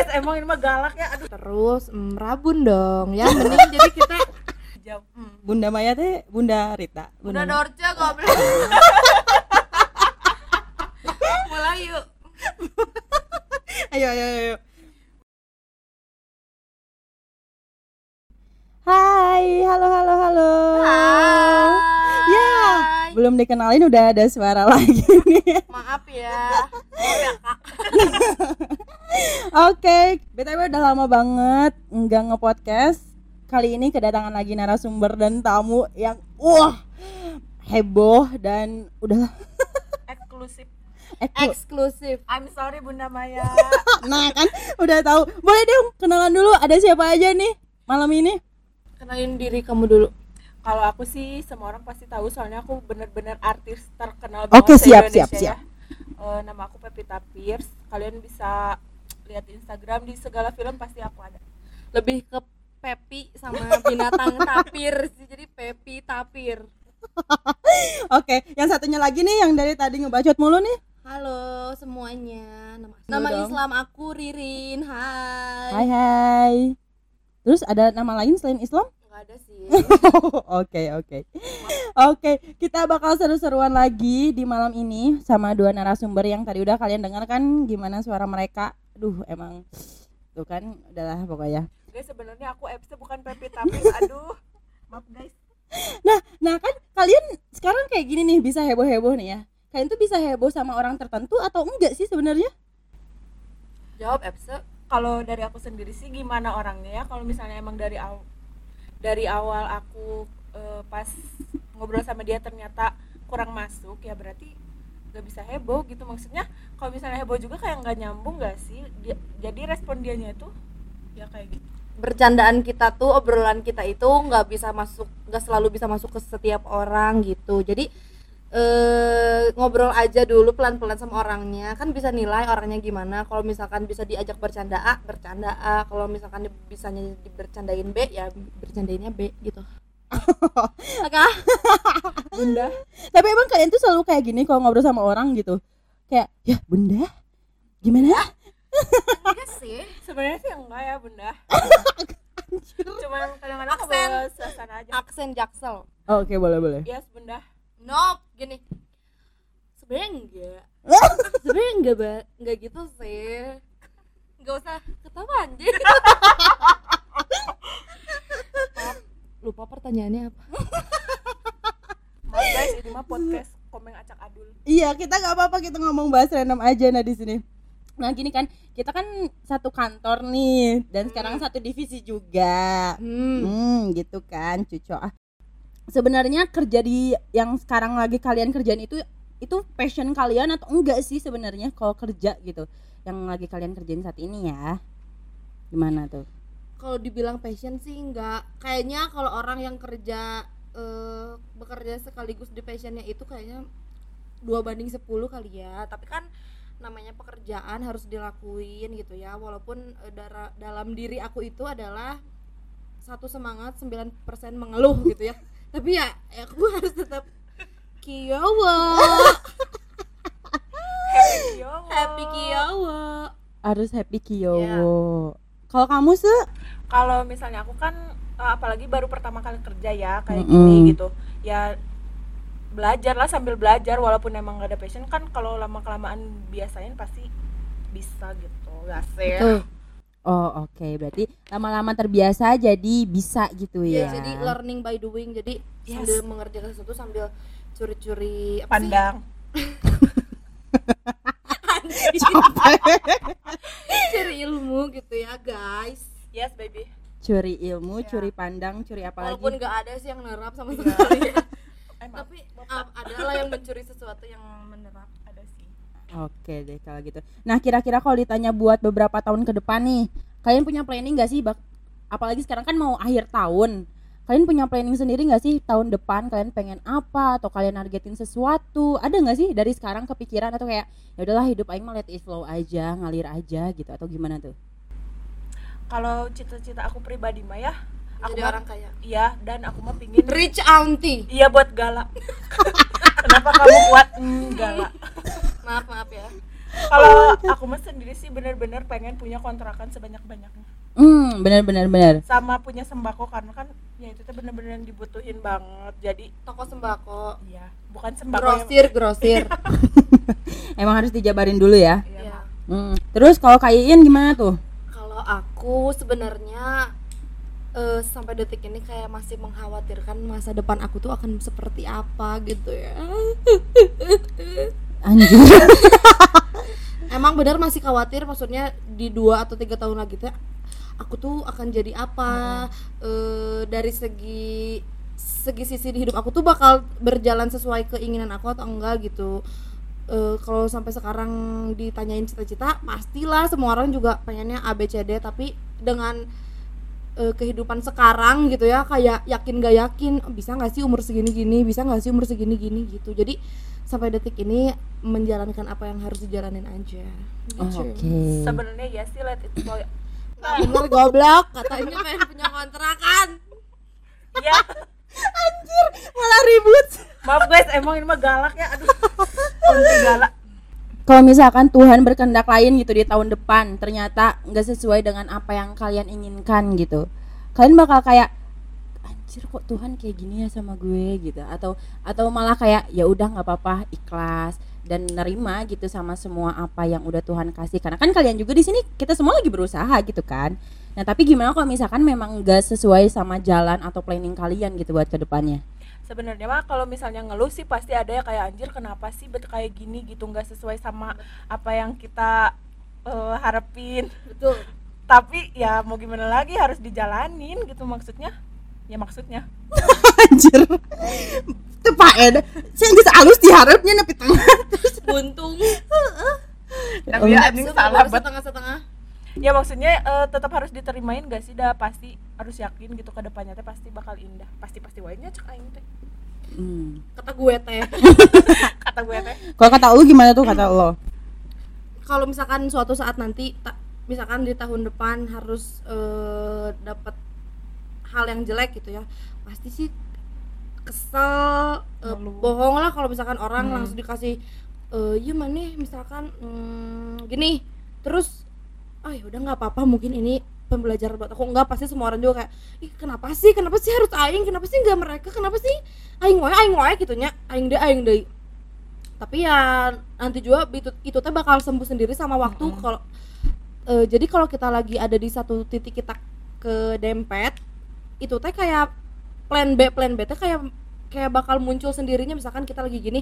guys emang ini mah galak ya aduh terus mm, rabun dong ya mending jadi kita jam hmm. Bunda Maya teh Bunda Rita. Bunda Maya. Dorce goblok mulai yuk Ayo ayo ayo. Hai, halo halo halo. Ya, belum dikenalin udah ada suara lagi nih. maaf ya maaf ya kak Oke, BTW udah lama banget nggak nge-podcast. Kali ini kedatangan lagi narasumber dan tamu yang wah heboh dan udah eksklusif eksklu- eksklusif I'm sorry Bunda Maya Nah kan udah tahu. Boleh dong kenalan dulu ada siapa aja nih malam ini? kenalin diri kamu dulu kalau aku sih semua orang pasti tahu soalnya aku bener-bener artis terkenal Oke, banget siap, siap, siap. ya. Eh, nama aku Pevita Pierce kalian bisa lihat Instagram di segala film pasti aku ada lebih ke Pepi sama binatang tapir sih jadi Pepi tapir Oke, yang satunya lagi nih yang dari tadi ngebacot mulu nih. halo semuanya nama nama dong. Islam aku Ririn hai Hai hai. Terus ada nama lain selain Islam? nggak ada sih Oke oke oke kita bakal seru-seruan lagi di malam ini sama dua narasumber yang tadi udah kalian dengar kan gimana suara mereka. Duh emang tuh kan adalah pokoknya. guys sebenarnya aku Epsa bukan Pevita Pierce aduh maaf guys Nah nah kan kalian sekarang kayak gini nih bisa heboh-heboh nih ya. Kalian tuh bisa heboh sama orang tertentu atau enggak sih sebenarnya? jawab Epse kalau dari aku sendiri sih gimana orangnya ya kalau misalnya emang dari awal dari awal aku eh, pas ngobrol sama dia ternyata kurang masuk ya berarti gak bisa heboh gitu. Maksudnya kalau misalnya heboh juga kayak nggak nyambung gak sih? Dia- jadi respon dianya itu ya kayak gitu. Bercandaan kita tuh obrolan kita itu nggak bisa masuk nggak selalu bisa masuk ke setiap orang gitu. Jadi eh ngobrol aja dulu pelan-pelan sama orangnya. Kan bisa nilai orangnya gimana. Kalau misalkan bisa diajak bercanda A bercanda A. Kalau misalkan bisanya dibercandain B ya bercandainnya B gitu Oke bunda. Tapi emang kalian tuh selalu kayak gini kalau ngobrol sama orang gitu. Kayak ya bunda? Gimana? Iya sih. Sebenarnya sih enggak ya bunda. Cuman kadang-kadang Aksen. suasana aja. Aksen jaksel. Oh, Oke boleh boleh. yes bunda. Nope gini. Sebenarnya enggak. Sebenarnya enggak ba enggak gitu sih. Enggak usah ketawa anjir lupa pertanyaannya apa maaf guys ini mah podcast komeng acak adul Iya kita nggak apa-apa kita ngomong bahas random aja nah di sini. Nah gini kan kita kan satu kantor nih dan sekarang satu divisi juga. hmm. Hmm gitu kan cuco ah. Sebenarnya kerja di yang sekarang lagi kalian kerjain itu itu passion kalian atau enggak sih sebenarnya kalau kerja gitu yang lagi kalian kerjain saat ini ya gimana tuh kalau dibilang passion sih enggak kayaknya kalau orang yang kerja eh, bekerja sekaligus di passionnya itu kayaknya dua banding 10 kali ya. Tapi kan namanya pekerjaan harus dilakuin gitu ya. Walaupun dara- dalam diri aku itu adalah satu semangat 9% mengeluh gitu ya. Tapi ya ya aku harus tetap kiyowo. Happy yo happy kiyowo. Harus happy kiyowo kalau kamu sih? Kalau misalnya aku kan eh, apalagi baru pertama kali kerja ya kayak Mm-mm. gini gitu. Ya belajar lah sambil belajar walaupun emang gak ada passion. Kan kalau lama kelamaan biasanya pasti bisa gitu. Gak sih? Tuh. oh oke. Berarti lama-lama terbiasa jadi bisa gitu ya, ya. jadi learning by doing. Jadi Yes. sambil mengerjakan sesuatu sambil curi-curi apa sih? curi ilmu gitu ya guys yes baby curi ilmu Ya. curi pandang curi apa walaupun lagi nggak ada sih yang nerap sama sekali eh, maaf. tapi ah, adalah yang mencuri sesuatu yang menerap ada sih Oke deh kalau gitu. Nah kira-kira kalau ditanya buat beberapa tahun ke depan nih, kalian punya planning gak sih? Bak apalagi sekarang kan mau akhir tahun. Kalian punya planning sendiri gak sih tahun depan kalian pengen apa atau kalian nargetin sesuatu? Ada nggak sih dari sekarang kepikiran atau kayak ya udahlah hidup aing mah let it flow aja, ngalir aja gitu atau gimana tuh? kalau cita-cita aku pribadi mah ya aku jadi mah orang kaya iya dan aku mah pingin rich auntie iya buat gala kenapa kamu buat mm, gala maaf maaf ya kalau aku mah sendiri sih bener-bener pengen punya kontrakan sebanyak-banyaknya Hmm, benar benar benar. sama punya sembako karena kan ya itu tuh bener-bener yang dibutuhin banget jadi toko sembako ya bukan sembako yang grosir grosir Emang harus dijabarin dulu ya. Iya, ya. Hmm. Terus kalau Kak Iin gimana tuh? kalau aku sebenarnya eh, sampai detik ini kayak masih mengkhawatirkan masa depan aku tuh akan seperti apa gitu ya Anjir. emang benar masih khawatir maksudnya di dua atau tiga tahun lagi tuh aku tuh akan jadi apa. Eh, dari segi segi sisi di hidup aku tuh bakal berjalan sesuai keinginan aku atau enggak gitu. Eh, kalau sampai sekarang ditanyain cita-cita pastilah semua orang juga pengennya ABCD tapi dengan eh, kehidupan sekarang gitu ya kayak yakin gak yakin "Oh, bisa nggak sih umur segini gini bisa nggak sih umur segini gini gitu. Jadi sampai detik ini menjalankan apa yang harus dijalanin aja. Oh. Oke. sebenarnya ya sih let it flow bener goblok katanya pengen punya kontrakan. Ya Malah ribut. maaf guys emang ini mah galak ya aduh. Galak. Kalau misalkan Tuhan berkehendak lain gitu di tahun depan, ternyata nggak sesuai dengan apa yang kalian inginkan gitu. Kalian bakal kayak anjir kok Tuhan kayak gini ya sama gue? gitu. Atau atau malah kayak ya udah nggak apa-apa ikhlas dan nerima gitu sama semua apa yang udah Tuhan kasih. Karena kan kalian juga di sini kita semua lagi berusaha gitu kan. Nah tapi gimana kalau misalkan memang nggak sesuai sama jalan atau planning kalian gitu buat ke depannya sebenarnya mah kalau misalnya ngeluh sih pasti ada ya kayak anjir kenapa sih bet kayak gini gitu nggak sesuai sama apa yang kita eh, harapin? Betul. Tapi ya mau gimana lagi harus dijalanin gitu maksudnya ya maksudnya? Anjir. Tepat Ed. Saya nggak halus diharapnya nepi tengah. Buntung tapi ya anjing salah bet setengah setengah. Ya maksudnya eh, tetap harus diterimain gak sih dah? Pasti harus yakin gitu ke depannya teh pasti bakal indah. Pasti pasti wainya cek aing teh. Hmm. kata gue teh. Kata gue teh. Kalau kata lu gimana tuh kata lo? kalau misalkan suatu saat nanti ta- misalkan di tahun depan harus eh, dapat hal yang jelek gitu ya. Pasti sih kesel Ngeluh. bohong lah kalau misalkan orang Hmm. langsung dikasih eh iya mana misalkan hmm, gini. Terus ya udah nggak apa-apa mungkin ini pembelajaran buat aku. Enggak pasti semua orang juga kayak ih kenapa sih? Kenapa sih harus aing? Kenapa sih nggak mereka? Kenapa sih aing wae aing wae? Gitunya aing deh aing deh. Tapi ya nanti juga itu itu teh bakal sembuh sendiri sama waktu Mm-mm. kalau eh, jadi kalau kita lagi ada di satu titik kita ke dempet itu teh kayak plan B plan B teh kayak kayak bakal muncul sendirinya. Misalkan kita lagi gini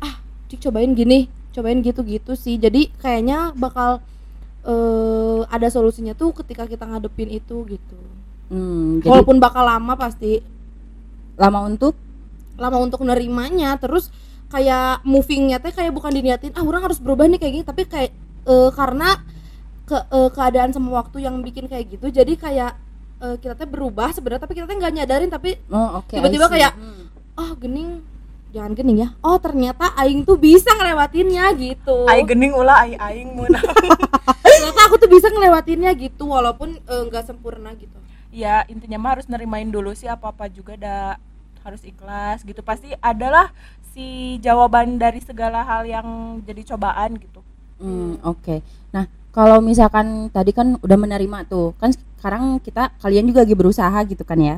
ah cik cobain gini cobain gitu gitu sih. Jadi kayaknya bakal eh ada solusinya tuh ketika kita ngadepin itu gitu. Hmm, jadi walaupun bakal lama pasti. Lama untuk? Lama untuk nerimanya. Terus kayak movingnya teh kayak bukan diniatin ah orang harus berubah nih kayak gini. Tapi kayak eh, karena ke eh, keadaan sama waktu yang bikin kayak gitu jadi kayak eh, kita teh berubah sebenarnya tapi kita teh nggak nyadarin tapi oh oke I Tiba-tiba kayak- Hmm. oh gening jangan gening ya. Oh ternyata aing tuh bisa ngelewatinnya gitu. Aing gening ulah aing aing mun. Ternyata aku tuh bisa ngelewatinnya gitu walaupun eh, nggak sempurna gitu. Ya intinya mah harus nerimain dulu sih apa apa juga dah harus ikhlas gitu. Pasti adalah si jawaban dari segala hal yang jadi cobaan gitu. Hmm, oke. Nah, kalau misalkan tadi kan udah menerima tuh, kan sekarang kita kalian juga lagi berusaha gitu kan ya.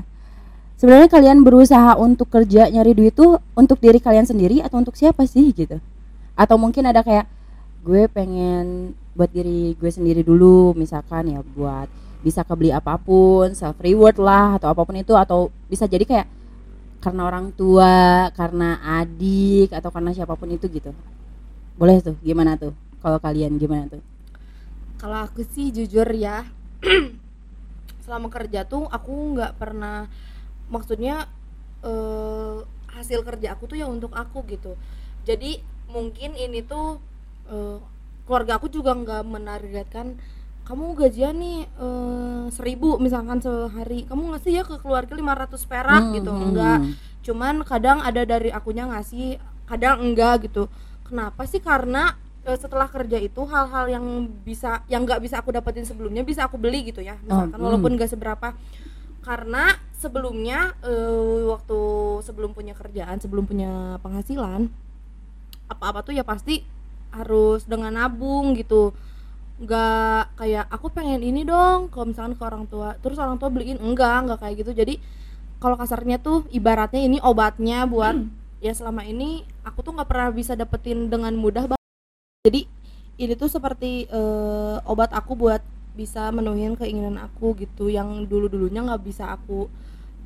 Sebenarnya kalian berusaha untuk kerja nyari duit tuh untuk diri kalian sendiri atau untuk siapa sih gitu? Atau mungkin ada kayak gue pengen buat diri gue sendiri dulu misalkan ya buat bisa kebeli apa pun, self reward lah atau apa pun itu atau bisa jadi kayak karena orang tua, karena adik atau karena siapa pun itu gitu. Boleh tuh, gimana tuh? Kalau kalian gimana tuh? Kalau aku sih jujur ya selama kerja tuh aku nggak pernah maksudnya eh, hasil kerja aku tuh ya untuk aku gitu. Jadi mungkin ini tuh eh, keluarga aku juga nggak menargetkan kamu gajian nih eh, seribu misalkan sehari. Kamu ngasih ya ke keluarga 500 perak Hmm, gitu hmm, enggak. hmm. cuman kadang ada dari akunya ngasih kadang enggak gitu. Kenapa sih? Karena setelah kerja itu hal-hal yang bisa yang nggak bisa aku dapetin sebelumnya bisa aku beli gitu ya. Misalkan hmm. walaupun nggak seberapa. Karena sebelumnya eh, waktu sebelum punya kerjaan sebelum punya penghasilan apa-apa tuh ya pasti harus dengan nabung gitu. Nggak kayak aku pengen ini dong. Kalau misalkan ke orang tua terus orang tua beliin enggak enggak kayak gitu. Jadi kalau kasarnya tuh ibaratnya ini obatnya buat ya selama ini aku tuh nggak pernah bisa dapetin dengan mudah. Jadi ini tuh seperti eh, obat aku buat bisa menuhin keinginan aku gitu yang dulu dulunya nggak bisa aku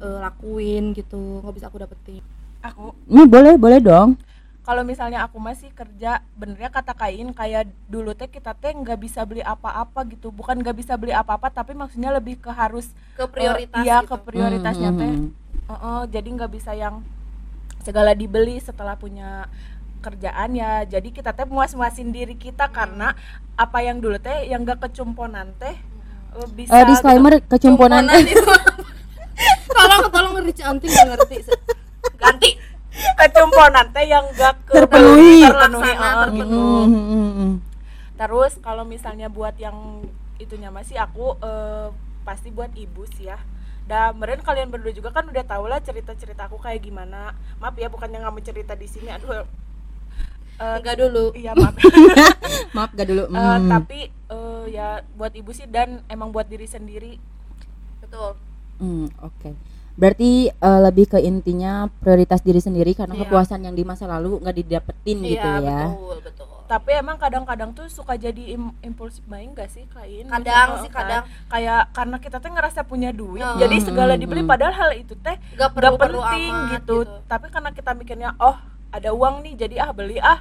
eh, lakuin gitu nggak bisa aku dapetin aku Ini boleh, boleh dong. kalau misalnya aku masih kerja benernya kata kain kayak dulu teh kita teh nggak bisa beli apa-apa gitu bukan nggak bisa beli apa-apa tapi maksudnya lebih ke harus ke eh, iya gitu. ke prioritasnya Hmm, teh hmm, Heeh, jadi nggak bisa yang segala dibeli setelah punya kerjaan ya jadi kita teh muas-muasin diri kita karena apa yang dulu teh yang nggak kecumponan teh eh, bisa Eh, disclaimer kecumponan. Cumponan itu tolong tolong ngerti anting nggak ngerti ganti gitu. kecumponan teh yang nggak ke Terpenuhi. terpenuhi, heeh, terpenuhi. gitu. Hmm, hmm, hmm, hmm. Terus kalau misalnya buat yang itunya masih aku eh, pasti buat ibu sih ya. Dan meren kalian berdua juga kan udah tau lah cerita-cerita aku kayak gimana. Maaf ya bukannya nggak mau cerita di sini. Aduh. Eh, enggak dulu iya maaf. Maaf gak dulu. Eh, Hmm. tapi eh, ya buat ibu sih dan emang buat diri sendiri. betul Hmm, oke. Berarti eh, lebih ke intinya prioritas diri sendiri karena Iya. kepuasan yang di masa lalu nggak didapetin gitu iya ya. betul betul Tapi emang kadang-kadang tuh suka jadi im- impulsif buying gak sih kain? kadang sih kan, kadang kayak karena kita tuh ngerasa punya duit, Hmm. jadi segala dibeli Hmm. padahal hal itu teh nggak nggak perlu perlu penting amat gitu. tapi karena kita mikirnya oh ada uang nih jadi ah beli ah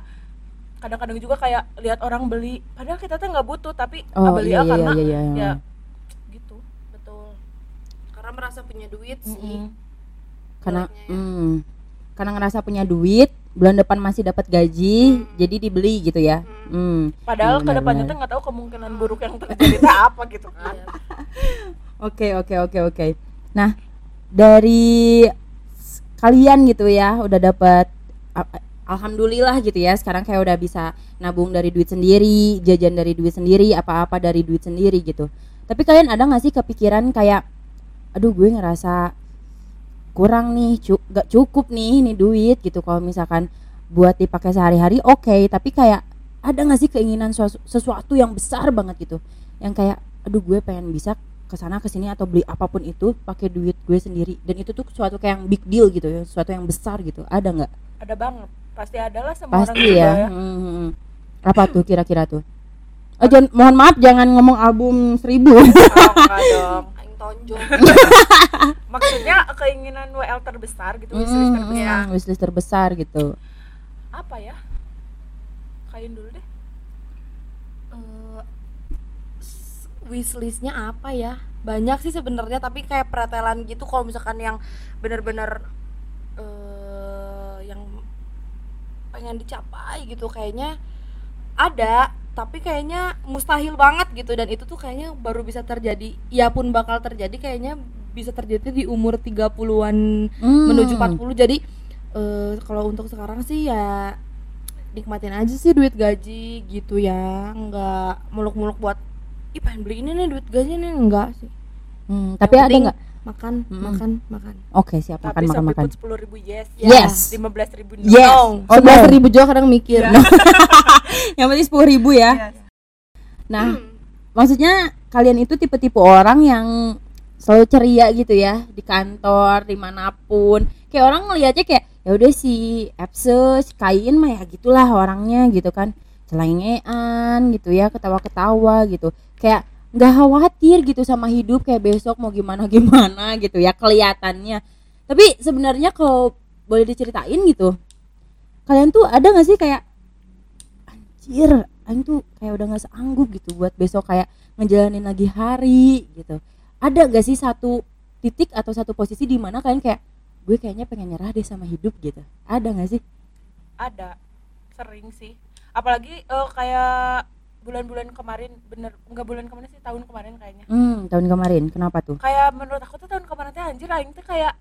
kadang-kadang juga kayak lihat orang beli padahal kita tuh nggak butuh tapi ah Oh beli iya ah iya karena iya iya. ya gitu betul karena merasa punya duit sih Mm-mm. Karena Ibaratnya ya. hmm, karena ngerasa punya duit, bulan depan masih dapat gaji, Hmm. jadi dibeli gitu ya. Hmm. padahal Benar, ke depannya benar. tuh nggak tahu kemungkinan buruk yang terjadi apa gitu kan Iya. Oke oke oke oke. Nah dari kalian gitu ya udah dapat alhamdulillah gitu ya sekarang kayak udah bisa nabung dari duit sendiri, jajan dari duit sendiri, apa-apa dari duit sendiri gitu. Tapi kalian ada nggak sih kepikiran kayak, aduh gue ngerasa kurang nih, cu gak cukup nih ini duit gitu. Kalau misalkan buat dipakai sehari-hari oke, tapi kayak ada nggak sih keinginan sesuatu yang besar banget gitu, yang kayak, aduh gue pengen bisa ke sana ke sini atau beli apa pun itu pakai duit gue sendiri. Dan itu tuh suatu kayak yang big deal gitu ya sesuatu yang besar gitu. Ada nggak? Ada banget. Pasti ada lah semua orang pasti juga ya. Hmm. apa tuh kira-kira tuh? Oh, jangan, mohon maaf jangan ngomong album seribu. Oh, dong. Tonjol maksudnya keinginan WL terbesar gitu wishlist Hmm, terbesar. hmm, wishlist terbesar gitu. Apa ya? Kain dulu deh Eh, s- wishlistnya apa ya? Banyak sih sebenarnya tapi kayak pretelan gitu kalau misalkan yang bener-bener eh yang pengen dicapai gitu kayaknya ada tapi kayaknya mustahil banget gitu. Dan itu tuh kayaknya baru bisa terjadi ya pun bakal terjadi kayaknya bisa terjadi di umur 30-an Hmm. menuju 40 jadi eh, kalau untuk sekarang sih ya nikmatin aja sih duit gaji gitu ya. Nggak muluk-muluk buat ih pengen beli ini nih duit gaji nih enggak sih Hmm, tapi ada nggak makan Mm-mm. makan makan oke siap makan tapi makan makan put sepuluh ribu yes Yes. lima belas ribu no. Yes. No. Oh, sebelas no. ribu juga kadang mikir Iya. yang penting sepuluh ribu ya Yes. nah maksudnya kalian itu tipe-tipe orang yang selalu ceria gitu ya di kantor di mana pun kayak orang ngelihatnya kayak ya udah si Epse si kain mah ya gitulah orangnya gitu kan celengean gitu ya ketawa-ketawa gitu kayak nggak khawatir gitu sama hidup kayak besok mau gimana gimana gitu ya kelihatannya. Tapi sebenarnya kalau boleh diceritain gitu kalian tuh ada nggak sih kayak anjir Aing tuh kayak udah nggak sanggup gitu buat besok kayak ngejalanin lagi hari gitu. Ada gak sih satu titik atau satu posisi di mana kalian kayak gue kayaknya pengen nyerah deh sama hidup gitu? Ada nggak sih? Ada. Sering sih. Apalagi eh, kayak bulan-bulan kemarin bener nggak bulan kemarin sih tahun kemarin kayaknya. Hmm tahun kemarin. Kenapa tuh? Kayak menurut aku tuh tahun kemarin teh anjir aing tuh kayak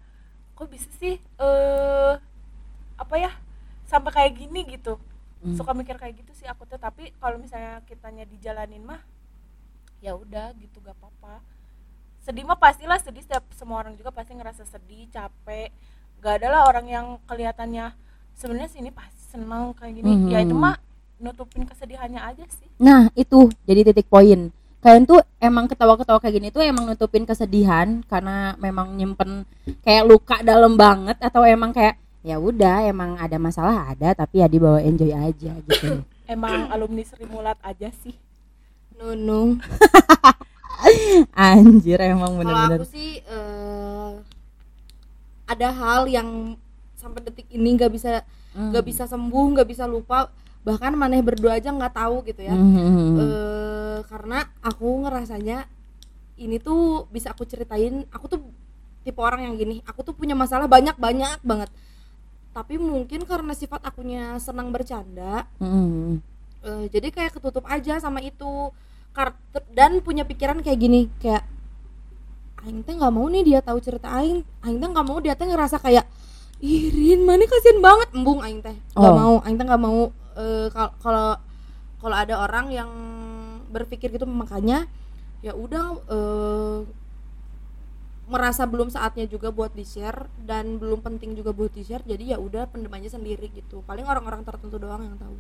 kok bisa sih eh apa ya sampai kayak gini gitu. Hmm. suka mikir kayak gitu sih aku tuh tapi kalau misalnya kitanya dijalanin mah ya udah gitu gak apa-apa. Sedih mah pastilah sedih setiap semua orang juga pasti ngerasa sedih capek. Gak ada lah orang yang kelihatannya sebenarnya sih ini pasti seneng kayak gini. Mhm. ya itu mah nutupin kesedihannya aja sih Nah, itu jadi titik poin. Kalian tuh emang ketawa-ketawa kayak gini tuh emang nutupin kesedihan karena memang nyimpen kayak luka dalam banget atau emang kayak ya udah emang ada masalah ada tapi ya dibawa enjoy aja gitu. emang alumni Sri Mulat aja sih Nunung Anjir emang kalau bener-bener. aku sih eh, ada hal yang sampai detik ini nggak bisa Hmm. nggak bisa sembuh nggak bisa lupa bahkan maneh berdua aja nggak tahu gitu ya Mhm. eh karena aku ngerasanya ini tuh bisa aku ceritain aku tuh tipe orang yang gini aku tuh punya masalah banyak banyak banget tapi mungkin karena sifat akunya senang bercanda Mhm. eh, jadi kayak ketutup aja sama itu dan punya pikiran kayak gini kayak Aing teh nggak mau nih dia tahu cerita Aing Aing teh nggak mau dia teh ngerasa kayak Irin mana kasihan banget embung Aing teh nggak Oh. mau Aing teh nggak mau eh, kal- kalau kalau ada orang yang berpikir gitu makanya ya udah eh, merasa belum saatnya juga buat di share dan belum penting juga buat di share jadi ya udah pendem aja sendiri gitu paling orang-orang tertentu doang yang tahu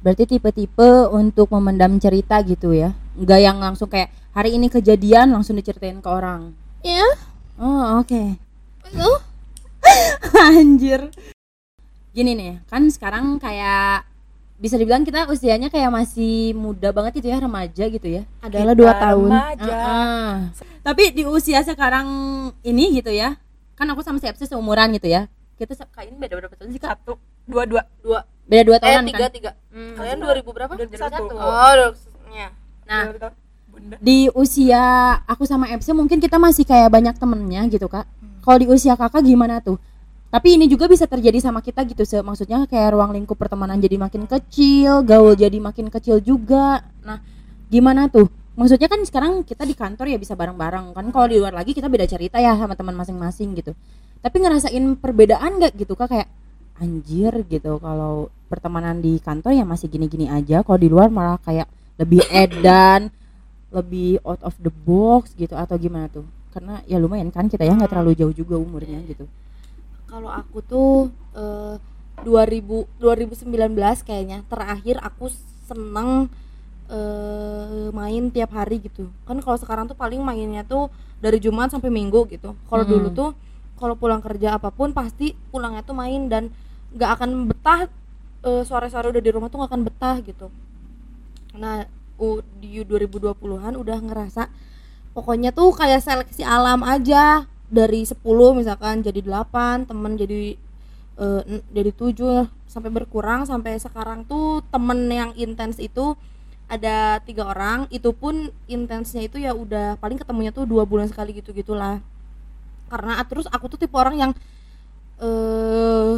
Berarti tipe-tipe untuk memendam cerita gitu ya. Enggak yang langsung kayak hari ini kejadian langsung diceritain ke orang. ya Oh, oke. itu Anjir. Gini nih, kan sekarang kayak bisa dibilang kita usianya kayak masih muda banget itu ya, remaja gitu ya. adalah dua tahun remaja. Ah. Tapi di usia sekarang ini gitu ya, kan aku sama si Epsi seumuran gitu ya. Kita ini beda berapa tahun sih kak? satu dua dua dua Beda dua eh tahunan tiga kan? tiga Hmm. kalian 2000 berapa 2001. oh ya Nah, bunda di usia aku sama Epsi mungkin kita masih kayak banyak temennya gitu kak. Hmm. Kalau di usia kakak gimana tuh? Tapi ini juga bisa terjadi sama kita gitu, maksudnya kayak ruang lingkup pertemanan jadi makin kecil, gaul jadi makin kecil juga. Nah, gimana tuh? Maksudnya kan sekarang kita di kantor ya bisa bareng-bareng kan. Kalau di luar lagi kita beda cerita ya sama teman masing-masing gitu. Tapi ngerasain perbedaan nggak gitu kak kayak anjir gitu kalau pertemanan di kantor ya masih gini-gini aja. Kalau di luar malah kayak lebih edan, lebih out of the box gitu atau gimana tuh? Karena ya lumayan kan kita ya nggak terlalu jauh juga umurnya gitu. Kalau aku tuh eh, 2000 2019 kayaknya terakhir aku seneng eh, main tiap hari gitu. Kan kalau sekarang tuh paling mainnya tuh dari Jumat sampai Minggu gitu. Kalau Hmm. dulu tuh kalau pulang kerja apa pun pasti pulangnya tuh main dan nggak akan betah eh, sore-sore udah di rumah tuh nggak akan betah gitu. Nah u- di 2020-an udah ngerasa pokoknya tuh kayak seleksi alam aja dari 10 misalkan jadi 8 temen jadi n- jadi 7 sampai berkurang sampai sekarang tuh temen yang intens itu ada tiga orang itu pun intensnya itu ya udah paling ketemunya tuh dua bulan sekali gitu gitulah. Karena terus aku tuh tipe orang yang eh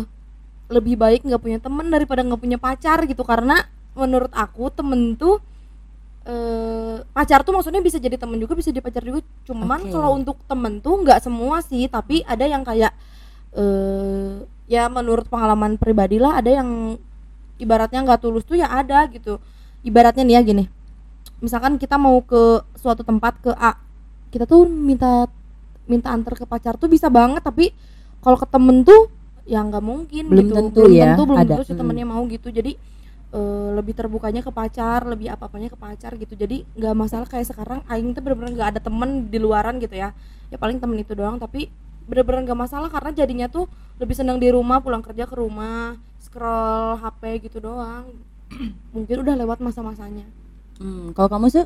lebih baik nggak punya temen daripada nggak punya pacar gitu. Karena menurut aku temen tuh eh pacar tuh maksudnya bisa jadi temen juga bisa jadi pacar juga cuman Oke. kalau untuk temen tuh nggak semua sih tapi ada yang kayak eh ya menurut pengalaman pribadi lah ada yang ibaratnya nggak tulus tuh ya ada gitu ibaratnya nih ya gini misalkan kita mau ke suatu tempat ke A kita tuh minta minta antar ke pacar tuh bisa banget tapi kalau ke temen tuh ya nggak mungkin Belum gitu tentu belum ya, tentu belum ada. tentu si Mm. temennya mau gitu jadi eh, lebih terbukanya ke pacar lebih apa apanya ke pacar gitu. Jadi nggak masalah kayak sekarang aing tuh bener-bener nggak ada temen di luaran gitu ya. Ya paling temen itu doang tapi bener-bener nggak masalah karena jadinya tuh lebih senang di rumah pulang kerja ke rumah scroll HP gitu doang. Mungkin udah lewat masa-masanya. Hmm, kalau kamu sih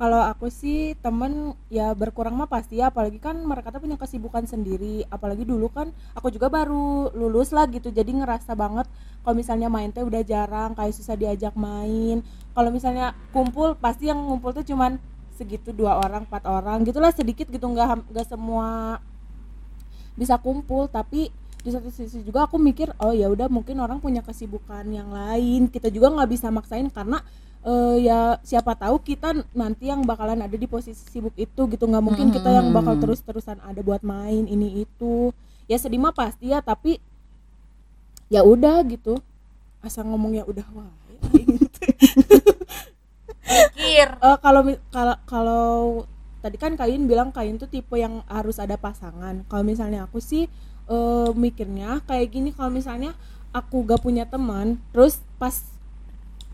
kalau aku sih temen ya berkurang mah pasti ya. Apalagi kan mereka tuh punya kesibukan sendiri. Apalagi dulu kan aku juga baru lulus lah gitu. Jadi ngerasa banget kalau misalnya main teh udah jarang kayak susah diajak main. Kalau misalnya kumpul pasti yang ngumpul tuh cuman segitu dua orang empat orang. Gitulah sedikit gitu. Nggak nggak semua bisa kumpul. Tapi di satu sisi juga aku mikir oh ya udah mungkin orang punya kesibukan yang lain. Kita juga nggak bisa maksain karena eh, ya siapa tahu kita nanti yang bakalan ada di posisi sibuk itu gitu. Nggak mungkin kita yang bakal Hmm. terus-terusan ada buat main ini itu. Ya sedih mah pasti ya tapi ya udah gitu. Asal ngomong ya udah teh. mikir. Eh, kalau kalau kalau tadi kan kain bilang kain tuh tipe yang harus ada pasangan. Kalau misalnya aku sih eh, mikirnya kayak gini. Kalau misalnya aku gak punya teman terus pas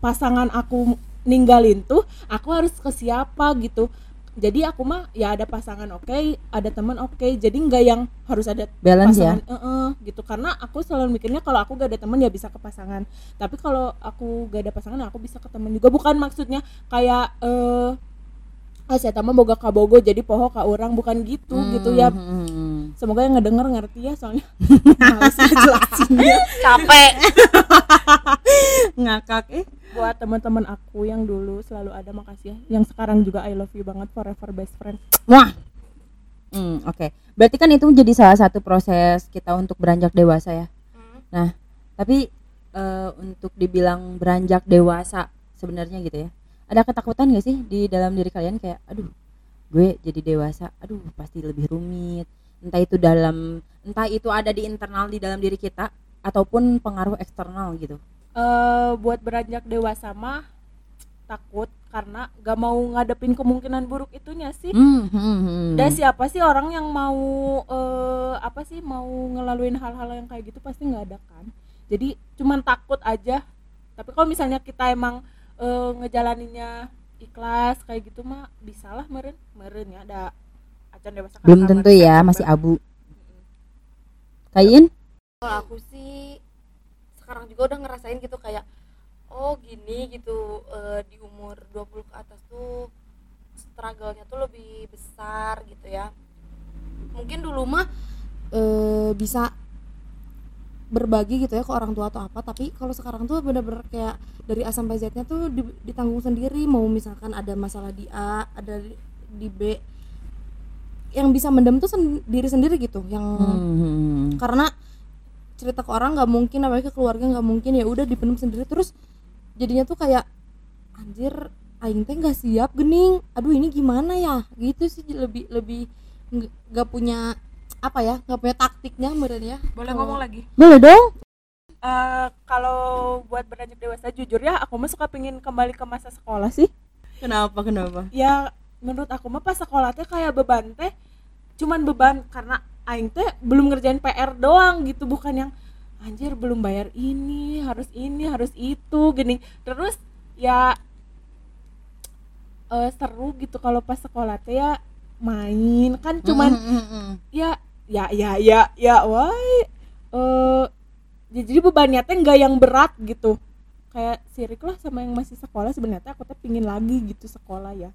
pasangan aku ninggalin tuh aku harus ke siapa gitu. Jadi aku mah ya ada pasangan oke ada teman oke. Jadi nggak yang harus ada balance ya? pasangan eh, eh, gitu. Karena aku selalu mikirnya kalau aku gak ada teman ya bisa ke pasangan. Tapi kalau aku gak ada pasangan aku bisa ke teman juga. Bukan maksudnya kayak eh ah saya tambah boga kabogo jadi poho ka orang. Bukan gitu gitu ya. Hmm, hmm. semoga yang ngedenger ngerti ya soalnya males ngejelasinnya. Capek. Ngakak eh buat teman-teman aku yang dulu selalu ada makasih ya yang sekarang juga I love you banget forever best friend wah Hmm, oke. Berarti kan itu jadi salah satu proses kita untuk beranjak dewasa ya. Nah, tapi eh, untuk dibilang beranjak dewasa sebenarnya gitu ya. Ada ketakutan gak sih di dalam diri kalian kayak aduh, gue jadi dewasa, aduh pasti lebih rumit. Entah itu dalam entah itu ada di internal di dalam diri kita ataupun pengaruh eksternal gitu. Eh buat beranjak dewasa mah takut karena gak mau ngadepin kemungkinan buruk itunya sih. Hmm, hmm, dan siapa sih orang yang mau eh, apa sih mau ngelaluin hal-hal yang kayak gitu pasti nggak ada kan. Jadi cuman takut aja. Tapi kalau misalnya kita emang eh, ngejalaninnya ikhlas kayak gitu mah bisa lah meren. Meren ya ada acan dewasa belum kakak tentu meren, ya, masih abu. Kain? kalau aku sih sekarang juga udah ngerasain gitu kayak oh gini gitu eh, di umur 20 ke atas tuh struggle-nya tuh lebih besar gitu ya mungkin dulu mah eh, bisa berbagi gitu ya ke orang tua atau apa tapi kalau sekarang tuh bener-bener kayak dari A sampai Z-nya tuh di- ditanggung sendiri mau misalkan ada masalah di A ada di, di B yang bisa mendem tuh sendiri sendiri gitu yang Hmm. karena cerita ke orang nggak mungkin apalagi ke keluarga nggak mungkin ya udah dipendam sendiri terus jadinya tuh kayak anjir aing teh nggak siap gening aduh ini gimana ya gitu sih lebih lebih nggak- punya apa ya nggak punya taktiknya meren ya boleh Kalau- ngomong lagi Boleh dong. Eh, kalau buat beranjak dewasa jujur ya aku mah suka pingin kembali ke masa sekolah sih Kenapa? Kenapa? ya menurut aku mah pas sekolah teh kayak beban teh cuman beban karena aing teh belum ngerjain PR doang gitu bukan yang anjir belum bayar ini harus ini harus itu gini. Terus ya eh, seru gitu kalau pas sekolah teh ya main. Kan cuman Hmm, hmm, ya ya ya ya ya why eh ya jadi bebannya teh nggak yang berat gitu. Kayak sirik lah sama yang masih sekolah sebenarnya aku teh pingin lagi gitu sekolah ya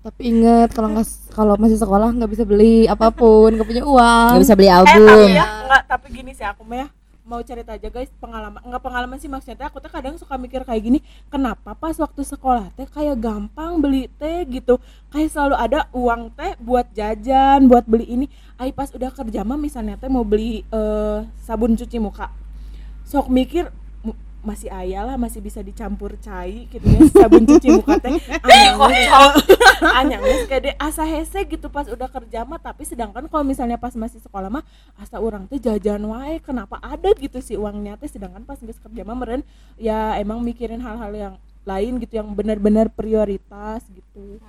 tapi inget kalau nggak kalau masih sekolah nggak bisa beli apa pun nggak punya uang. Gak bisa beli eh tapi album. ya nggak tapi gini sih aku mah mau cerita aja guys pengalaman nggak pengalaman sih maksudnya teh. Aku teh kadang suka mikir kayak gini kenapa pas waktu sekolah teh kayak gampang beli teh gitu? Kayak selalu ada uang teh buat jajan buat beli ini. Ay pas udah kerja mah misalnya teh mau beli eh, sabun cuci muka. Sok mikir "M- masih ayah lah masih bisa dicampur cai gitu ya sabun cuci muka teh. Anyang kayak deh asa hese gitu pas udah kerja mah tapi sedangkan kalau misalnya pas masih sekolah mah asa orang teh jajan wae kenapa ada gitu sih uangnya teh? Sedangkan pas geus kerja mah meren ya emang mikirin hal-hal yang lain gitu yang benar-benar prioritas gitu.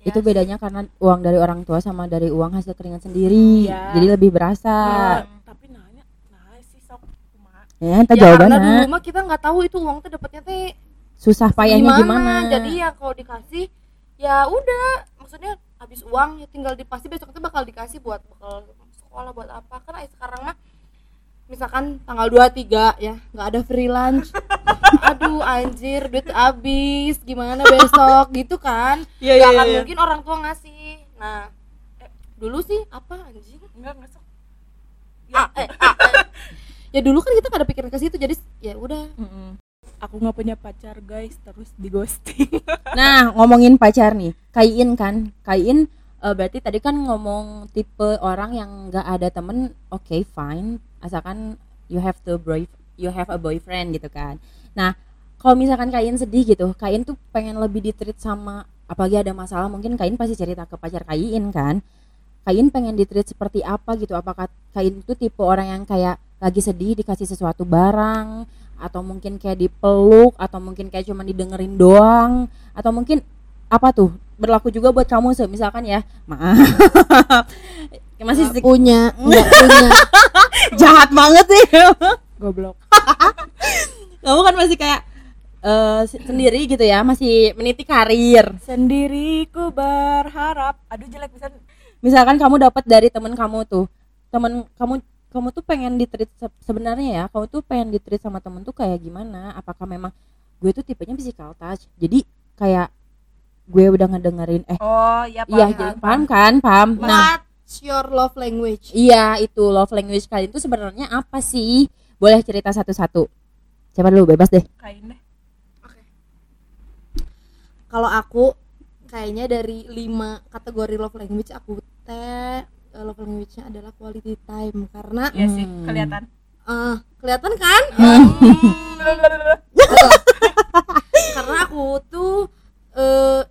Itu bedanya karena uang dari orang tua sama dari uang hasil keringat sendiri. Iya. jadi lebih berasa. Ya, tapi nanya nah sih sok kumaha ya ya karena jawabannya dulu mah kita nggak tahu itu uang tuh dapatnya teh susah payahnya gimana, jadi ya kalau dikasih ya udah. Maksudnya habis uang ya tinggal dipasti besok itu bakal dikasih buat bakal sekolah buat apa. Kan sekarang mah misalkan tanggal 23 ya nggak ada free lunch. Aduh anjir duit habis. Gimana besok? Gitu kan. Iya, Nggak iya, akan iya. mungkin orang tua ngasih. Nah eh, dulu sih apa anjing? Enggak enggak sok. Ah, eh, ah, eh. ya dulu kan kita nggak ada pikiran ke situ jadi ya udah. Aku nggak punya pacar guys terus di ghosting. Nah ngomongin pacar nih Kaiin kan. Kaiin eh, berarti tadi kan ngomong tipe orang yang nggak ada temen oke fine. Asalkan you have to boy you have a boyfriend gitu kan. Nah kalau misalkan Kain sedih gitu Kain tuh pengen lebih ditreat sama apalagi ada masalah mungkin Kain pasti cerita ke pacar Kain kan. Kain pengen ditreat seperti apa gitu? Apakah Kain itu tipe orang yang kayak lagi sedih dikasih sesuatu barang atau mungkin kayak dipeluk atau mungkin kayak cuma didengerin doang atau mungkin apa tuh berlaku juga buat kamu misalkan ya. Maaf. Masih Nggak punya nggak punya. Jahat banget sih. Goblok. Kamu kan masih kayak se- sendiri gitu ya masih meniti karir. Sendiriku berharap. Aduh jelek bisa misalkan kamu dapat dari temen kamu tuh temen kamu kamu tuh pengen ditreat se- sebenarnya ya kamu tuh pengen ditreat sama temen tuh kayak gimana? Apakah memang gue tuh tipenya physical touch? Jadi kayak gue udah ngedengerin eh oh ya iya jadi paham kan? Paham. Nah what's your love language? iya itu love language kalian tuh sebenarnya apa sih? Boleh cerita satu-satu. Siapa dulu? Bebas deh. Kain deh. Kalau aku kayaknya dari lima kategori love language aku teh eh, love language-nya adalah quality time karena Iya sih Hmm. kelihatan. Eh, kelihatan kan? Karena aku tuh eh,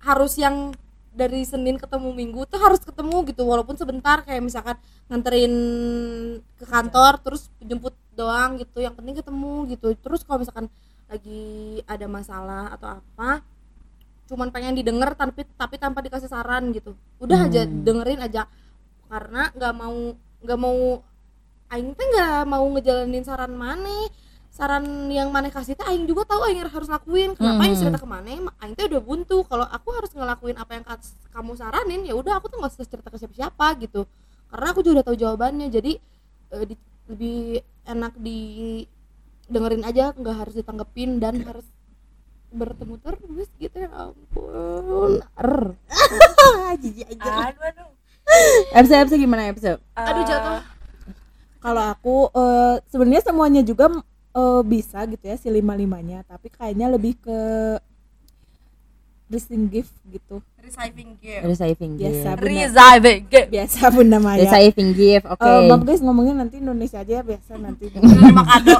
harus yang dari Senin ketemu Minggu tuh harus ketemu gitu walaupun sebentar kayak misalkan nganterin ke kantor terus jemput doang gitu yang penting ketemu gitu. Terus kalau misalkan lagi ada masalah atau apa cuman pengen didengar tapi tapi tanpa dikasih saran gitu. Udah aja Hmm. dengerin aja. Karena nggak mau nggak mau aing teh nggak mau ngejalanin saran mana saran yang mana kasih teh aing juga tahu aing harus lakuin. Kenapa aing Hmm. cerita ke mana aing teh udah buntu. Kalau aku harus ngelakuin apa yang kamu saranin ya udah aku tuh nggak usah cerita ke siapa-siapa gitu. Karena aku juga udah tahu jawabannya. Jadi eh, di- lebih enak di dengerin aja. Nggak harus ditanggepin dan harus bertemu terus gitu ya ampun. Er. jijik aduh aduh. Episode episode gimana episode? Aduh jatuh. Kalau aku eh, sebenarnya semuanya juga eh, bisa gitu ya si lima limanya tapi kayaknya lebih ke receiving gift gitu. Receiving gift. Receiving biasa gift. bunda. Receiving gift. Biasa bunda Maya. Receiving gift oke. Eh, maaf guys ngomongin nanti Indonesia aja ya biasa nanti. Menerima kado.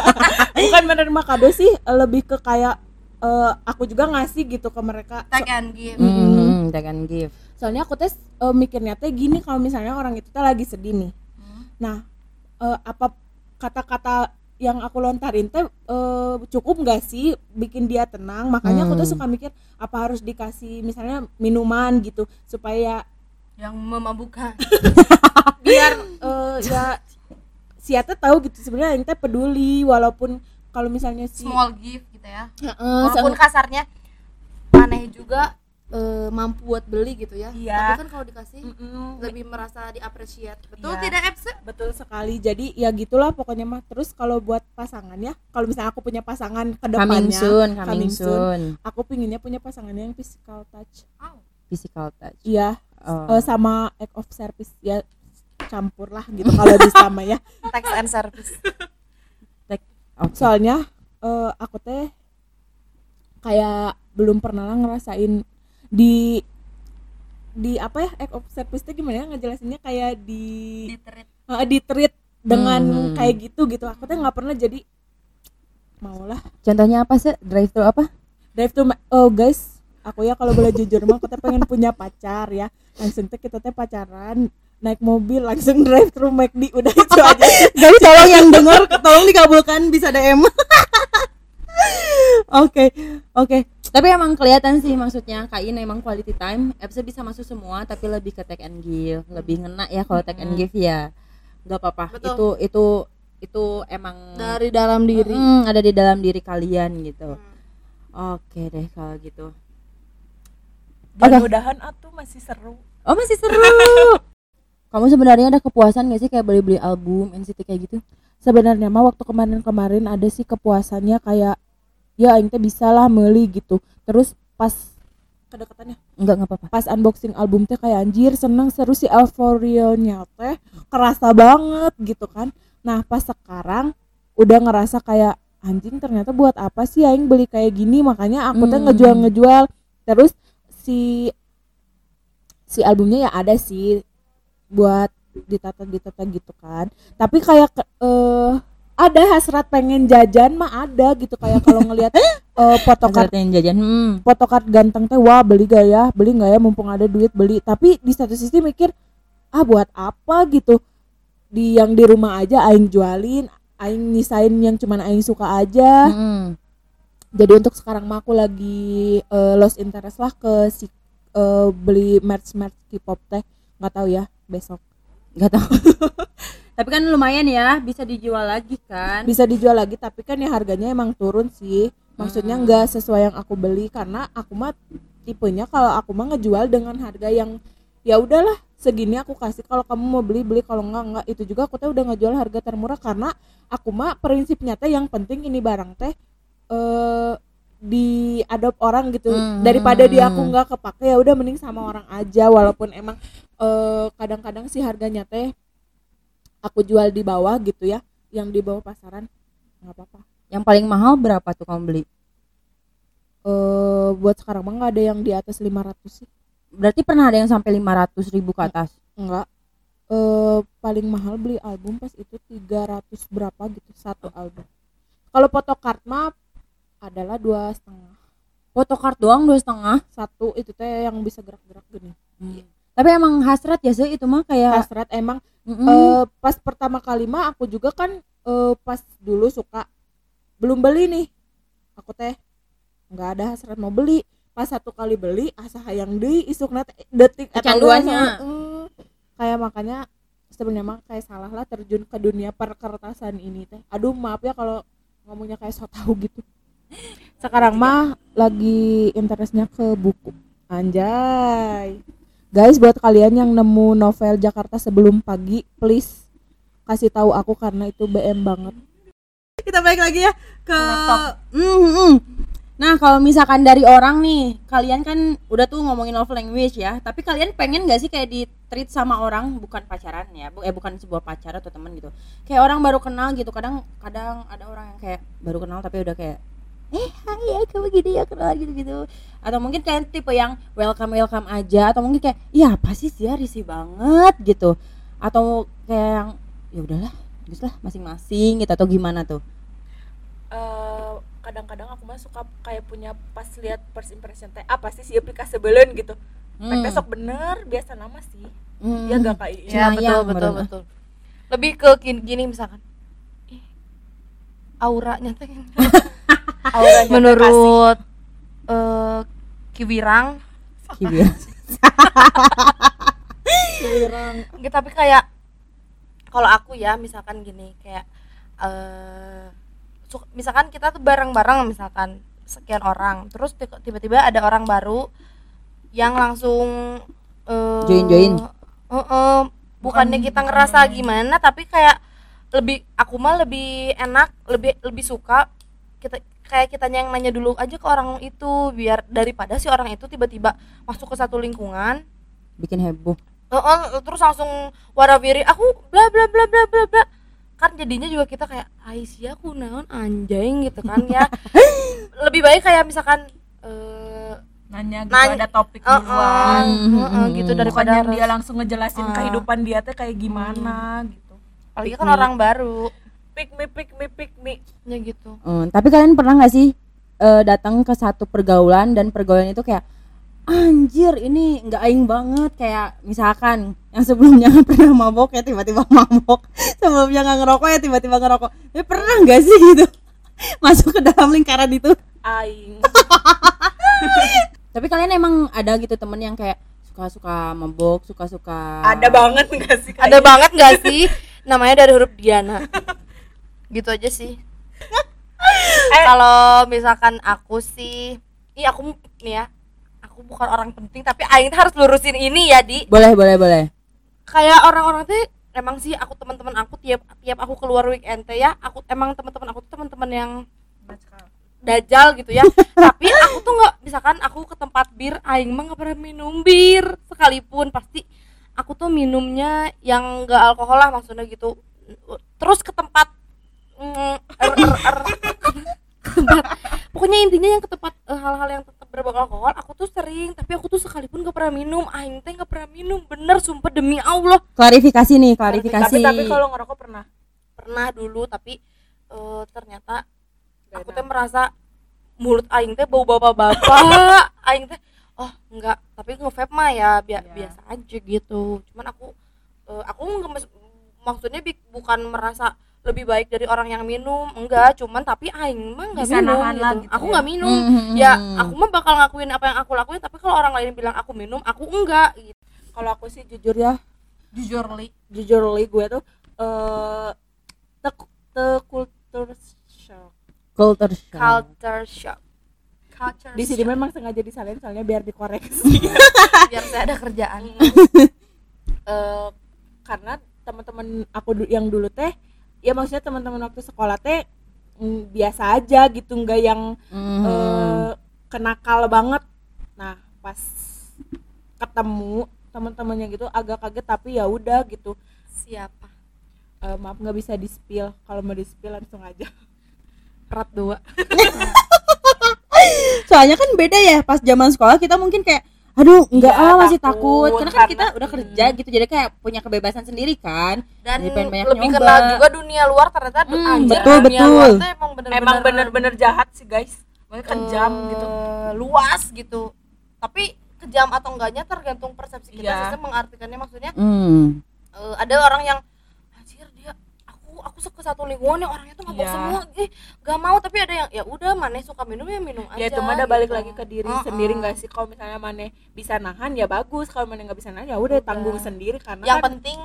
Bukan menerima kado sih eh, lebih ke kayak eh, aku juga ngasih gitu ke mereka. Take and give. Hmm, take and give. Soalnya aku tes eh, mikirnya teh gini kalau misalnya orang itu teh lagi sedih nih. Nah eh, apa kata-kata yang aku lontarin teh eh, cukup nggak sih bikin dia tenang? Makanya aku tuh Hmm. suka mikir apa harus dikasih misalnya minuman gitu supaya yang memabukkan biar eh, ya siapa tahu gitu sebenarnya yang teh peduli walaupun kalau misalnya si small gift gitu ya Heeh, walaupun sang- kasarnya aneh juga eh, mampu buat beli gitu ya Iya. tapi kan kalau dikasih Mm-mm. lebih merasa diapresiat betul Iya. tidak Epse? betul sekali jadi ya gitulah pokoknya mah terus kalau buat pasangan ya kalau misalnya aku punya pasangan ke coming depannya soon coming coming soon. soon aku pinginnya punya pasangan yang physical touch physical touch iya Oh. eh, sama act of service ya campur lah gitu kalau di sama ya tax and service Oke. soalnya eh, aku teh kayak belum pernah lah ngerasain di di apa ya act of service gimana ya ngejelasinnya kayak di di treat dengan Hmm. kayak gitu gitu. Aku teh nggak pernah jadi maulah contohnya apa sih? Drive thru apa? Drive to Ma- oh guys aku ya kalau boleh jujur mah aku teh pengen punya pacar ya. Langsung teh kita teh pacaran naik mobil langsung drive thru McD udah itu aja. Guys tolong yang dengar tolong dikabulkan bisa DM. Oke, oke. Tapi emang kelihatan sih maksudnya Kak In emang quality time. Apps bisa masuk semua tapi lebih ke take and give, lebih ngena ya kalau take and give ya. Gak apa-apa. Itu itu itu emang dari dalam diri Mm, ada di dalam diri kalian gitu. Oke deh kalau gitu. Mudah-mudahan atuh masih seru Oh masih seru. Kamu sebenarnya ada kepuasan gak sih kayak beli-beli album NCT kayak gitu? sebenarnya mah waktu kemarin-kemarin ada sih kepuasannya kayak ya aing teh bisa lah meuli gitu. Terus pas kedekatannya? Enggak nggak apa-apa. pas unboxing album teh kayak anjir seneng seru si euforianya teh kerasa banget gitu kan. Nah pas sekarang udah ngerasa kayak anjing ternyata buat apa sih aing beli kayak gini? Makanya aku teh Hmm. ngejual ngejual terus si si albumnya ya ada sih buat ditata ditata gitu kan. Tapi kayak eh ada hasrat pengen jajan mah ada gitu kayak kalau ngelihat eh? photocard yang jajan. Hmm. photocard ganteng teh wah beli gak ya? Beli nggak ya? Mumpung ada duit beli. Tapi di satu sisi mikir ah buat apa gitu? Di yang di rumah aja aing jualin aing nyisain yang cuman aing suka aja. Mm-mm. jadi untuk sekarang mah aku lagi eh, lost interest lah ke si eh, beli merch merch K-pop teh. Nggak tahu ya besok. Nggak tahu tapi kan lumayan ya bisa dijual lagi kan? Bisa dijual lagi tapi kan ya harganya emang turun sih. Maksudnya nggak sesuai yang aku beli karena aku mah tipenya kalau aku mah ngejual dengan harga yang ya udahlah segini aku kasih. Kalau kamu mau beli beli. Kalau enggak enggak itu juga aku teh udah ngejual harga termurah karena aku mah prinsipnya teh yang penting ini barang teh eh di adopt orang gitu. Hmm. daripada dia aku nggak kepake ya udah mending sama orang aja. Walaupun emang eh, kadang-kadang sih harganya teh aku jual di bawah gitu ya yang di bawah pasaran nggak apa-apa. Yang paling mahal berapa tuh kamu beli? Eh buat sekarang mah nggak ada yang di atas 500 sih. Berarti pernah ada yang sampai 500 ribu ke atas? enggak eh paling mahal beli album pas itu 300 berapa gitu satu album. Kalau photocard mah adalah dua setengah. Photocard doang dua setengah? Satu itu teh yang bisa gerak-gerak gini. Tapi emang hasrat ya sih itu mah kayak hasrat emang Mm-mm. eh, pas pertama kali mah aku juga kan eh, pas dulu suka belum beli nih. Aku teh nggak ada hasrat mau beli. Pas satu kali beli asa hayang deui isukna detik Kecanduannya. eh, kayak makanya sebenarnya mah kayak salah lah terjun ke dunia perkertasan ini teh. Aduh maaf ya kalau ngomongnya kayak so tahu gitu. Sekarang mah lagi interestnya ke buku. Anjay guys buat kalian yang nemu novel Jakarta sebelum pagi please kasih tahu aku karena itu BM banget kita balik lagi ya ke Laptop. Mm, mm. nah kalau misalkan dari orang nih kalian kan udah tuh ngomongin love language ya tapi kalian pengen gak sih kayak di treat sama orang bukan pacaran ya bu eh bukan sebuah pacar atau teman gitu kayak orang baru kenal gitu kadang kadang ada orang yang kayak baru kenal tapi udah kayak eh hai ya kamu gini ya kenal gitu gitu atau mungkin kalian tipe yang welcome welcome aja atau mungkin kayak iya apa sih dia risih banget gitu. Atau kayak yang ya udahlah terus lah masing-masing gitu atau gimana tuh? Eh, kadang-kadang aku mah suka kayak punya pas lihat first impression teh apa sih si aplikasi sebelen gitu. Hmm. hmm. besok bener biasa nama sih. Hmm. ya gak kayak ya betul Sayang, betul bener. betul. Lebih ke gini, gini misalkan. Auranya teh menurut eh kiwirang Kibir. Nggak, tapi kayak kalau aku ya misalkan gini kayak su- misalkan kita tuh bareng-bareng misalkan sekian orang terus ti- tiba-tiba ada orang baru yang langsung eh, Join-join. eh, eh, bukannya kita ngerasa gimana tapi kayak lebih aku mah lebih enak lebih lebih suka kita kayak kita yang nanya dulu aja ke orang itu biar daripada si orang itu tiba-tiba masuk ke satu lingkungan. Bikin heboh. Heeh, terus langsung warawiri aku bla bla bla bla bla bla. Kan jadinya juga kita kayak Aisyah aku naon anjing gitu kan ya. Lebih baik kayak misalkan eh nanya gitu Nanya- ada topik eh, duluan Hmm, eh, hmm, gitu hmm. daripada bukannya harus- dia langsung ngejelasin Ah. kehidupan dia teh kayak gimana gitu. Apalagi kan orang baru pick me pick me pick me ya gitu. Hmm, tapi kalian pernah nggak sih eh, datang ke satu pergaulan dan pergaulan itu kayak anjir ini nggak aing banget. Kayak misalkan yang sebelumnya nggak pernah mabok ya tiba-tiba mabok. Sebelumnya nggak ngerokok ya tiba-tiba ngerokok. Tapi pernah nggak sih gitu? Masuk ke dalam lingkaran itu. Aing. Tapi kalian emang ada gitu temen yang kayak suka-suka mabok suka-suka ada banget enggak sih ada banget nggak sih? Namanya dari huruf Diana gitu aja sih. Kalau misalkan aku sih iya aku nih ya aku bukan orang penting tapi Aing harus lurusin ini ya di. Boleh boleh boleh. Kayak orang-orang tuh emang sih aku teman-teman aku tiap tiap aku keluar weekend teh ya aku emang teman-teman aku tuh teman-teman yang dajal gitu ya. Tapi aku tuh nggak misalkan aku ke tempat bir aing mah nggak pernah minum bir sekalipun. Pasti aku tuh minumnya yang nggak alkohol lah maksudnya gitu. Terus ke tempat mm, er, er, er, pokoknya intinya yang ke tempat eh, hal-hal yang tetap berbau alkohol aku tuh sering. Tapi aku tuh sekalipun gak pernah minum. Aing teh gak pernah minum. Bener sumpah demi allah. Klarifikasi nih klarifikasi. tapi tapi kalau ngerokok pernah? Pernah dulu tapi eh, ternyata Gak aku teh merasa mulut aing teh bau bapak-bapak. Aing teh oh enggak tapi nge-vape mah ya Iya. biasa aja gitu. Cuman aku eh, aku nggak maksudnya bukan merasa lebih baik dari orang yang minum. Enggak cuman tapi aing mah nggak Bisa minum nahan gitu. lah gitu aku ya. nggak minum. Hmm, ya aku mah bakal ngakuin apa yang aku lakuin tapi kalau orang lain bilang aku minum aku enggak gitu. Kalau aku sih jujur ya jujur li. jujur li gue tuh eh te, te culture shock. Culture shock. culture shock. Culture di sini shock. memang sengaja disalin soalnya biar dikoreksi. Biar saya ada kerjaan. Eh, karena teman-teman aku yang dulu teh ya maksudnya teman-teman waktu sekolah teh mm, biasa aja gitu nggak yang Mhm. eh, kenakal banget. Nah pas ketemu teman-temannya gitu agak kaget tapi ya udah gitu. Siapa? Eh, maaf nggak bisa di spill kalau mau di spill langsung aja. Rat dua. Soalnya kan beda ya pas zaman sekolah kita mungkin kayak aduh enggak Iya, ah masih takut, takut, karena kan kita karena- udah kerja gitu jadi kayak punya kebebasan sendiri kan dan Jadi pengen banyak lebih nyoba. kenal juga dunia luar ternyata Hmm, anjir, betul, dunia betul. luar tuh emang bener-bener emang bener-bener jahat sih guys eh, kejam gitu luas gitu tapi kejam atau enggaknya tergantung persepsi kita Iya. sistem mengartikannya maksudnya hmm. eh, ada orang yang aku aku suka satu lingkungan yang orangnya tuh mabok Iya. semua. Eh gak mau tapi ada yang ya udah mana suka minum ya minum aja ya itu mah ada balik gitu. lagi ke diri Heeh. sendiri nggak sih? Kalau misalnya mana bisa nahan ya bagus. Kalau mana nggak bisa nahan ya udah tanggung sendiri karena yang kan penting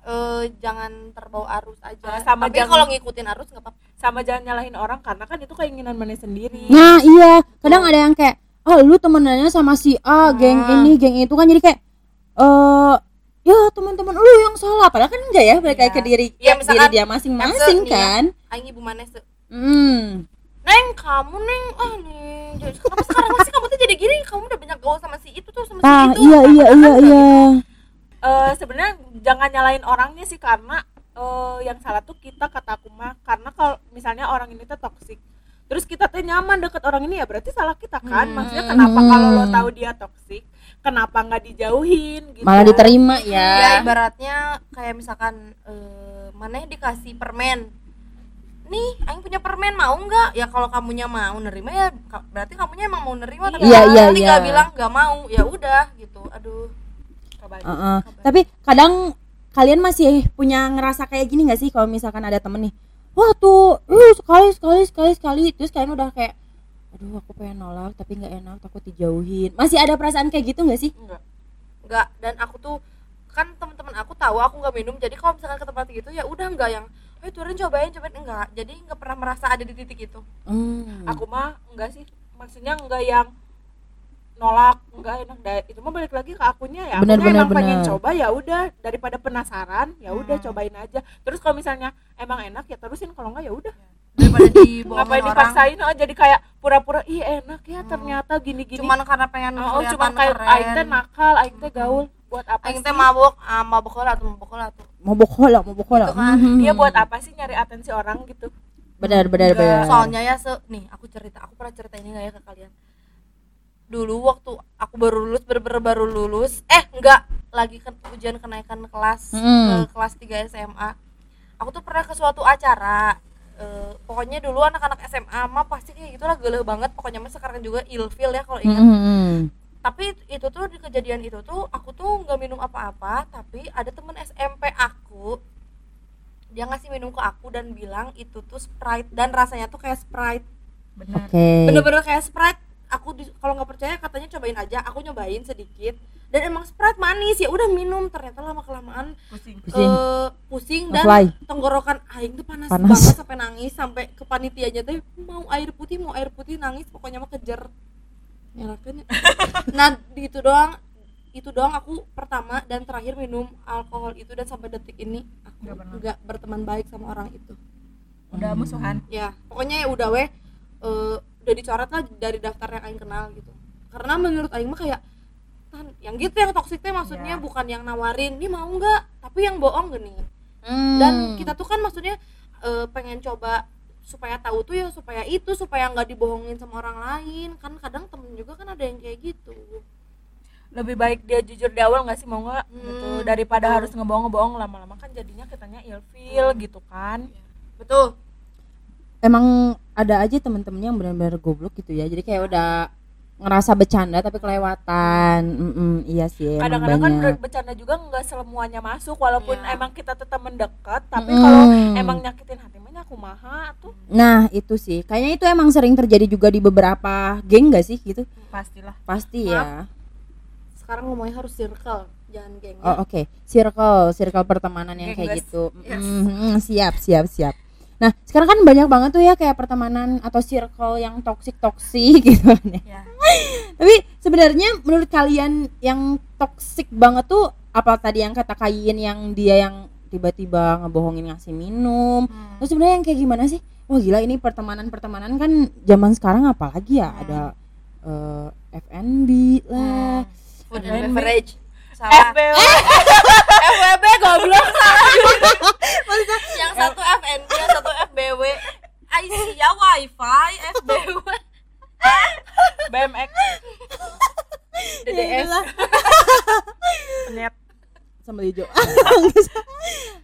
eh, jangan terbawa arus aja. Ah, sama tapi kalau ngikutin arus nggak apa-apa. Sama jangan nyalahin orang karena kan itu keinginan mana sendiri. Nah iya. Kadang ada yang kayak ah lu temenannya sama si A geng Hmm. ini geng itu kan. Jadi kayak eh ya teman-teman lu yang salah. Padahal kan enggak ya balik lagi Iya. ke diri Iya, diri misalkan dia masing-masing nih ya. kan aing ibu mana hmm. Neng kamu neng ah neng. Jadi kenapa sekarang masih kamu tuh jadi gini kamu udah banyak gaul sama si itu tuh sama si ah itu. iya iya iya kan iya. Eh, sebenarnya jangan nyalain orangnya sih karena eh, yang salah tuh kita kata aku mah. Karena kalau misalnya orang ini tuh toksik terus kita tuh nyaman deket orang ini ya berarti salah kita kan? Hmm. maksudnya kenapa kalau lo tahu dia toksik kenapa nggak dijauhin gitu malah diterima ya ya ibaratnya kayak misalkan eh, mana dikasih permen nih aing punya permen mau nggak ya kalau kamunya mau nerima ya berarti kamunya emang mau nerima tapi Iya, iya, iya. nggak bilang nggak mau ya udah gitu aduh Coba aja. Heeh. tapi kadang kalian masih punya ngerasa kayak gini gak sih kalau misalkan ada temen nih wah tuh uh, sekali sekali sekali sekali terus kalian udah kayak aduh aku pengen nolak tapi nggak enak takut dijauhin. Masih ada perasaan kayak gitu gak sih? Enggak. nggak. Dan aku tuh kan teman-teman aku tahu aku nggak minum jadi kalau misalkan ke tempat gitu ya udah nggak yang eh turun cobain cobain. Enggak jadi nggak pernah merasa ada di titik itu. Hmm. aku mah enggak sih. Maksudnya enggak yang nolak enggak enak. Da- itu mah balik lagi ke akunya ya. Bener, akunya bener, emang pengen bener. coba ya udah. Daripada penasaran ya udah Hmm. cobain aja. Terus kalau misalnya emang enak ya terusin. Kalau enggak ya udah daripada dibohongin ngapain orang dipaksain oh jadi kayak pura-pura ih enak ya ternyata gini-gini cuman karena pengen oh, kelihatan cuman kayak keren. aing teh nakal aing teh gaul buat apa aing sih teh mabok ah, mabok heula tuh mabok heula tuh mau bokola mau bokola Gitu kan. Mhm. Iya buat apa sih nyari atensi orang gitu benar benar Enggak. benar soalnya ya se nih aku cerita aku pernah cerita ini nggak ya ke kalian dulu waktu aku baru lulus bener-bener baru lulus eh enggak lagi ke ujian kenaikan kelas Hmm. ke kelas 3 SMA aku tuh pernah ke suatu acara eh, pokoknya dulu anak-anak SMA mah pasti kayak gitulah geleh banget. Pokoknya mah sekarang juga ilfil ya kalau ingat. Mhm. tapi itu tuh di kejadian itu tuh aku tuh nggak minum apa-apa tapi ada temen SMP aku dia ngasih minum ke aku dan bilang itu tuh sprite dan rasanya tuh kayak sprite. Benar. Oke. Bener-bener kayak sprite. Aku di- kalau nggak percaya katanya cobain aja. Aku nyobain sedikit dan emang sprite manis ya udah minum ternyata lama kelamaan pusing Pusing. eh, pusing dan Fly. tenggorokan aing tuh panas, Panas. banget sampai nangis sampai ke panitianya teh mau air putih mau air putih nangis pokoknya mah kejer nyalakan ya. nah di itu doang itu doang aku pertama dan terakhir minum alkohol itu dan sampai detik ini aku Nggak berteman baik sama orang itu udah musuhan ya pokoknya ya udah weh eh, udah dicoret lah dari daftar yang aing kenal gitu karena menurut aing mah kayak "Tan, yang gitu yang toksik teh maksudnya Iya. bukan yang nawarin ini mau nggak? Tapi yang bohong gini. Hmm. dan kita tuh kan maksudnya eh, pengen coba supaya tahu tuh ya supaya itu supaya nggak dibohongin sama orang lain. Kan kadang temen juga kan ada yang kayak gitu. Lebih baik dia jujur di awal nggak sih mau nggak? Hmm, gitu daripada betul. harus ngebohong-ngebohong lama-lama kan jadinya kitanya ilfil gitu kan. Betul. Emang ada aja temen-temen yang benar-benar goblok gitu ya. Jadi kayak udah ngerasa bercanda tapi kelewatan Mm-mm, iya sih kadang-kadang kan bercanda juga nggak semuanya masuk walaupun Iya. emang kita tetap mendekat tapi Mm. kalau emang nyakitin hati mah aku maha tuh nah itu sih kayaknya itu emang sering terjadi juga di beberapa geng gak sih gitu pastilah pasti Maaf. ya sekarang ngomongnya harus circle jangan geng ya. Oh oke, circle, circle pertemanan yang kayak gitu. Yes. Mm, siap, siap, siap. Nah sekarang kan banyak banget tuh ya kayak pertemanan atau circle yang toksik toksik gitu kan ya. Ya. Tapi sebenarnya menurut kalian yang toksik banget tuh apa tadi yang kata Kayin yang dia yang tiba-tiba ngebohongin ngasih minum. Hmm. Terus sebenarnya yang kayak gimana sih? Wah gila ini pertemanan-pertemanan kan zaman sekarang apalagi ya Hmm. ada eh, FNB lah. food F&B. and beverage salah. FBW FWB goblok. Salah yang satu FNB yang satu FBW Aisyah wifi FBW BMX DDS Penyet. Sambal hijau.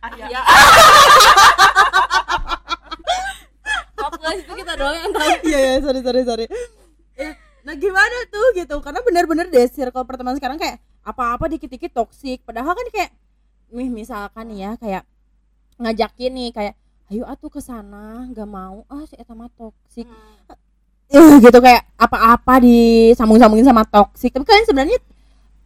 Ah, ya. ya maaf guys itu kita doang yang tahu. Iya ya, sorry sorry sorry. Ya, nah gimana tuh gitu? Karena benar-benar deh circle pertemanan sekarang kayak apa-apa dikit-dikit toksik. Padahal kan kayak nih misalkan nih ya kayak ngajakin nih kayak ayo atuh ke sana nggak mau ah si eta mah toksik Eh, gitu kayak apa-apa disambung-sambungin sama toksik tapi kalian sebenarnya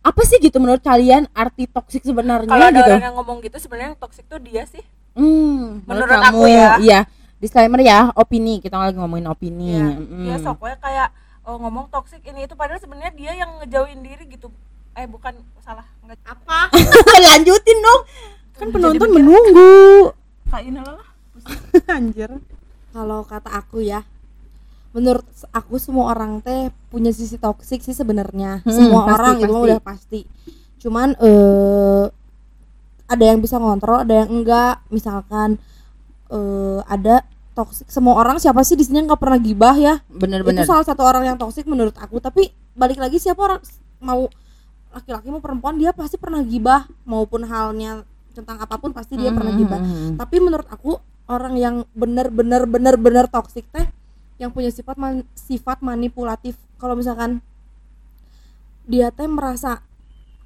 apa sih gitu menurut kalian arti toksik sebenarnya kalau ada gitu orang yang ngomong gitu sebenarnya yang toxic tuh dia sih Hmm, Menurut aku ya. Iya. Disclaimer ya, opini. Kita lagi ngomongin opini. ya, Mm. dia soknya kayak oh, ngomong toxic ini itu padahal sebenarnya dia yang ngejauhin diri gitu eh bukan salah nggak apa Lanjutin dong. Kan Jadi penonton mikir. menunggu. kayak ini lah Anjir. kalau kata aku ya menurut aku semua orang teh punya sisi toksik sih sebenarnya Hmm, semua pasti, orang itu mah pasti. udah pasti cuman eh ada yang bisa ngontrol ada yang enggak misalkan eh ada toksik semua orang siapa sih di sini yang nggak pernah gibah ya Bener-bener. itu salah satu orang yang toksik menurut aku tapi balik lagi siapa orang mau laki-laki mau perempuan dia pasti pernah gibah maupun halnya tentang apa pun pasti dia pernah Mm, gibah mm, mm. tapi menurut aku orang yang bener-bener bener-bener toksik teh yang punya sifat man- sifat manipulatif kalau misalkan dia teh merasa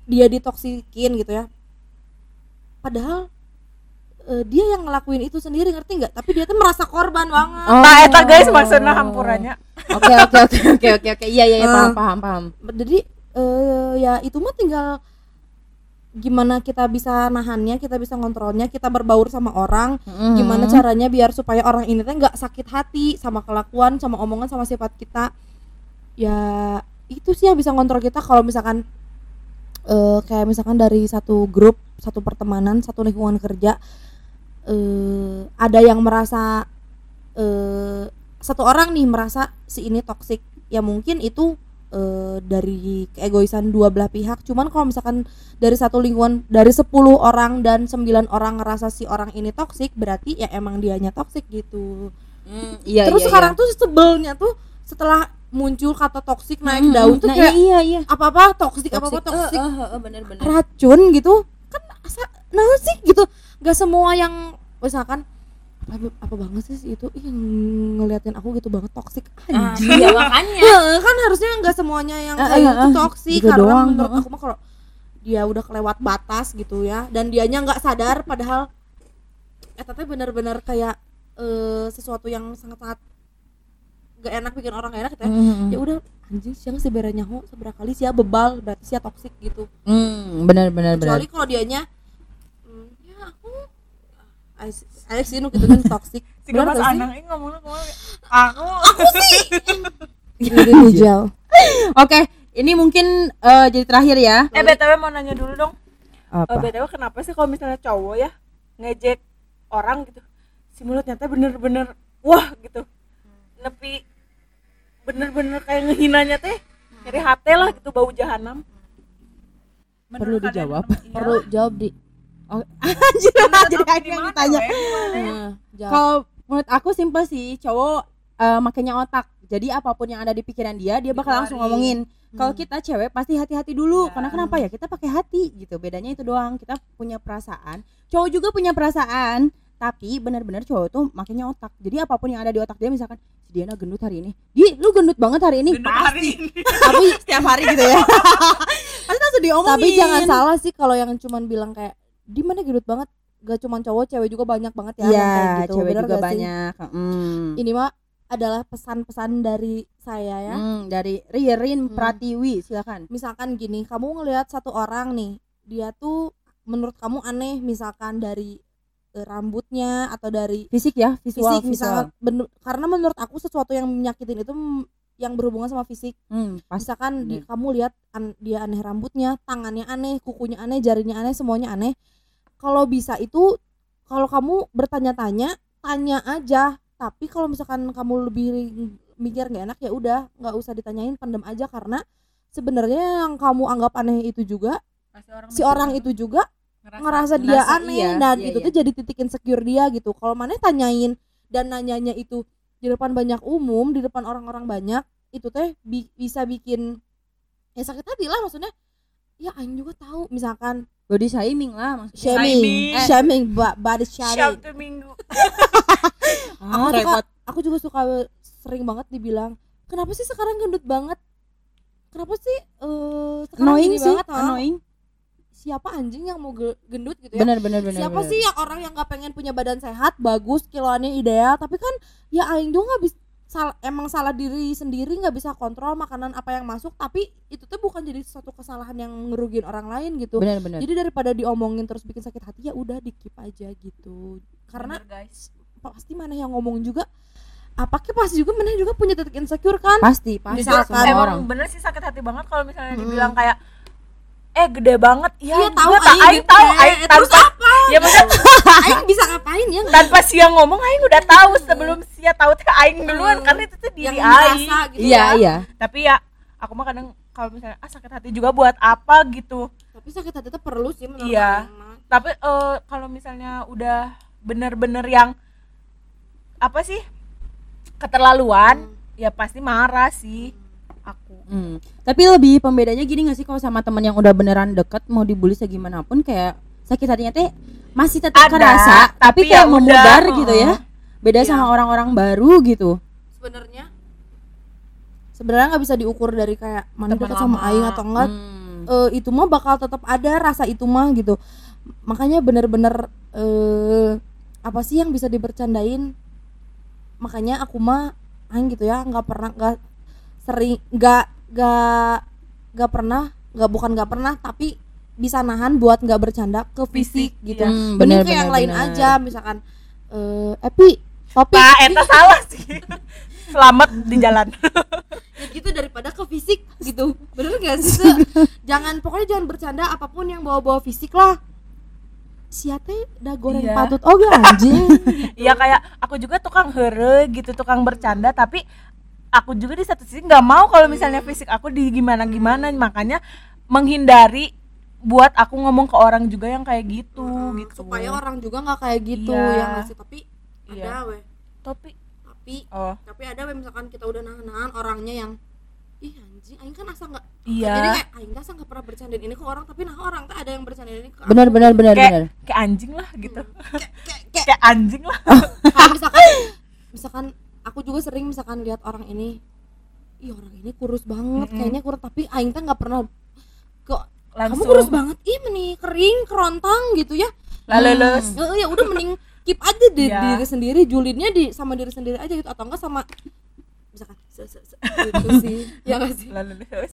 dia ditoksikin gitu ya padahal eh, dia yang ngelakuin itu sendiri ngerti nggak tapi dia tuh merasa korban banget Oh. nah eta guys maksudnya hampurannya Oke oke oke oke oke oke. Iya iya iya, Eh. paham paham paham. jadi eh, ya itu mah tinggal gimana kita bisa nahannya kita bisa ngontrolnya kita berbaur sama orang. Mm. gimana caranya biar supaya orang ini teh nggak sakit hati sama kelakuan sama omongan sama sifat kita. Ya itu sih yang bisa ngontrol kita. Kalau misalkan eh kayak misalkan dari satu grup satu pertemanan satu lingkungan kerja eh ada yang merasa eh satu orang nih merasa si ini toksik ya mungkin itu eh, dari keegoisan dua belah pihak cuman kalau misalkan dari satu lingkungan dari 10 orang dan 9 orang ngerasa si orang ini toksik berarti ya emang dianya toksik gitu Mm, iya terus iya, sekarang iya. tuh sebelnya tuh setelah muncul kata toksik naik Mm, daun tuh nah, kayak iya iya. apa apa toksik apa apa Toxic. toksik eh, eh, bener-bener. racun gitu kan asa nah sih gitu nggak semua yang misalkan apa, apa banget sih itu? Ih, ngeliatin aku gitu banget toksik Ah, anjir iya makanya. Ya, kan harusnya nggak semuanya yang kayak eh, gitu eh, toksik gitu karena doang, menurut aku mah kalau dia udah kelewat batas gitu ya dan dianya nggak sadar padahal eh tapi benar-benar kayak eh, sesuatu yang sangat-sangat gak enak bikin orang gak enak gitu ya. Mm, ya udah anjing siang sebenarnya nyaho seberapa kali sih ya bebal berarti sih ya toksik gitu. Mm, bener bener. kecuali kalau dianya hmm, ya aku Alex Alex ini gitu kan toksik si mas sih? anang ini ngomongnya ke mana aku Riri hijau Oke, ini mungkin eh, jadi terakhir ya. eh btw mau nanya dulu dong Eh, Apa? btw kenapa sih kalau misalnya cowok ya ngejek orang gitu si mulutnya teh bener-bener wah gitu nepi bener-bener kayak ngehinanya teh dari hati lah gitu bau jahanam Perlu Menurut kalian dijawab. Iya. perlu jawab di Oh, anjir, jadi mana, ditanya. ya? Kalau menurut aku simpel sih, cowok eh, makanya otak. Jadi apa pun yang ada di pikiran dia, dia bakal langsung ngomongin. Kalau kita cewek pasti hati-hati dulu. Ya. Karena kenapa ya? Kita pakai hati gitu. Bedanya itu doang. Kita punya perasaan. Cowok juga punya perasaan. Tapi benar-benar cowok tuh makanya otak. Jadi apa pun yang ada di otak dia misalkan si Diana gendut hari ini. Di, lu gendut banget hari ini. Gendut hari ini. Tapi setiap hari gitu ya. pasti langsung diomongin. tapi jangan salah sih kalau yang cuman bilang kayak di mana gendut banget gak cuman cowok cewek juga banyak banget ya Iya, kayak gitu cewek Bener juga banyak. Mm. ini mah adalah pesan-pesan dari saya ya Hmm, dari Ririn Hmm. Pratiwi silakan. misalkan gini kamu ngelihat satu orang nih dia tuh menurut kamu aneh misalkan dari eh, rambutnya atau dari fisik ya visual fisik misal bener- karena menurut aku sesuatu yang menyakitin itu mm, yang berhubungan sama fisik. Hmm, pasti misalkan di, kamu lihat an- dia aneh rambutnya tangannya aneh kukunya aneh jarinya aneh semuanya aneh. Kalau bisa itu kalau kamu bertanya-tanya tanya aja. Tapi kalau misalkan kamu lebih mikir nggak enak ya udah nggak usah ditanyain pendem aja. Karena sebenarnya yang kamu anggap aneh itu juga si orang itu juga ngerasa dia Ngerasa aneh iya, dan iya, itu iya. tuh jadi titik insecure dia gitu. Kalau mana tanyain dan nanyanya itu di depan banyak umum di depan orang-orang banyak itu teh bi- bisa bikin ya sakit hati lah maksudnya. Ya aing juga tahu misalkan body shaming lah maksudnya. Shaming. Shaming. shaming ba- body shaming. To minggu. Ah, aku suka repot. aku juga suka sering banget dibilang kenapa sih sekarang gendut banget? Kenapa sih eh sekarang annoying gini sih banget ha? annoying siapa anjing yang mau ge- gendut gitu ya? Bener bener bener siapa bener. sih yang orang yang gak pengen punya badan sehat bagus kiloannya ideal tapi kan ya aing juga nggak bisa sal- emang salah diri sendiri nggak bisa kontrol makanan apa yang masuk tapi itu tuh bukan jadi suatu kesalahan yang ngerugiin orang lain gitu. Bener bener jadi daripada diomongin terus bikin sakit hati ya udah di keep aja gitu. Karena Bener, guys. pasti mana yang ngomong juga apa pasti juga mana juga punya titik insecure kan? Pasti pasti Misalkan semua emang orang bener sih sakit hati banget kalau misalnya dibilang kayak eh gede banget. Ya Iya, tahu, gua tak- aing aing tahu aing Terus tanpa ya maksudnya aing bisa ngapain ya? tanpa sia ngomong aing udah tahu. Sebelum sia tahu teh aing duluan Hmm. karena itu tuh diri aing. gitu iya ya. iya tapi ya aku mah kadang kalau misalnya ah sakit hati juga buat apa? gitu. Tapi sakit hati itu perlu sih menurut Iya. tapi eh, kalau misalnya udah bener-bener yang apa sih keterlaluan ya pasti marah sih aku Hmm. Tapi lebih pembedanya gini gak sih kalau sama temen yang udah beneran deket mau dibully segimanapun kayak sakit hatinya teh masih tetap Ada, kerasa tapi, tapi kayak ya udah, memudar heeh. gitu ya. Beda Iya. sama orang-orang baru gitu. sebenarnya sebenarnya nggak bisa diukur dari kayak mana Teman dekat sama aing atau enggak Hmm. Eh, itu mah bakal tetap ada rasa itu mah gitu makanya bener-bener eh apa sih yang bisa dibercandain makanya aku mah aing gitu ya nggak pernah nggak sering nggak nggak nggak pernah nggak bukan nggak pernah tapi bisa nahan buat nggak bercanda ke fisik, Fisik, gitu iya. Hmm, Mending bener, ke yang bener, lain bener. aja misalkan eh Epi topik pak eta salah sih selamat di jalan ya gitu daripada ke fisik gitu bener gak sih Se? jangan pokoknya jangan bercanda apa pun yang bawa-bawa fisik lah siate udah goreng Iya. patut oh gak anjing Iya kayak aku juga tukang here gitu tukang bercanda tapi aku juga di satu sisi nggak mau kalau misalnya fisik aku di gimana gimana makanya menghindari buat aku ngomong ke orang juga yang kayak gitu gitu. supaya orang juga nggak kayak gitu Iya. ya nggak sih? Tapi Iya. ada weh tapi tapi oh. tapi ada weh misalkan kita udah nahan-nahan orangnya yang ih anjing aing kan asa nggak iya. Jadi kayak aing asa nggak pernah bercandain ini ke orang tapi nah orang tuh ada yang bercandain ini ke. Benar benar benar kayak benar. kayak anjing lah gitu. Kayak kayak kayak anjing lah. Kayak misalkan misalkan aku juga sering misalkan lihat orang ini ih orang ini kurus banget Mm-mm. kayaknya kurus. Tapi aing teh nggak pernah kok kamu langsung. kurus banget? Ih meni kering kerontang gitu ya. Lalu lulus Eh, ya udah mending keep aja di Iya. diri sendiri julidnya di sama diri sendiri aja gitu. Atau enggak sama misalkan se, se, se, gitu sih. Ya nggak sih? Lalu lulus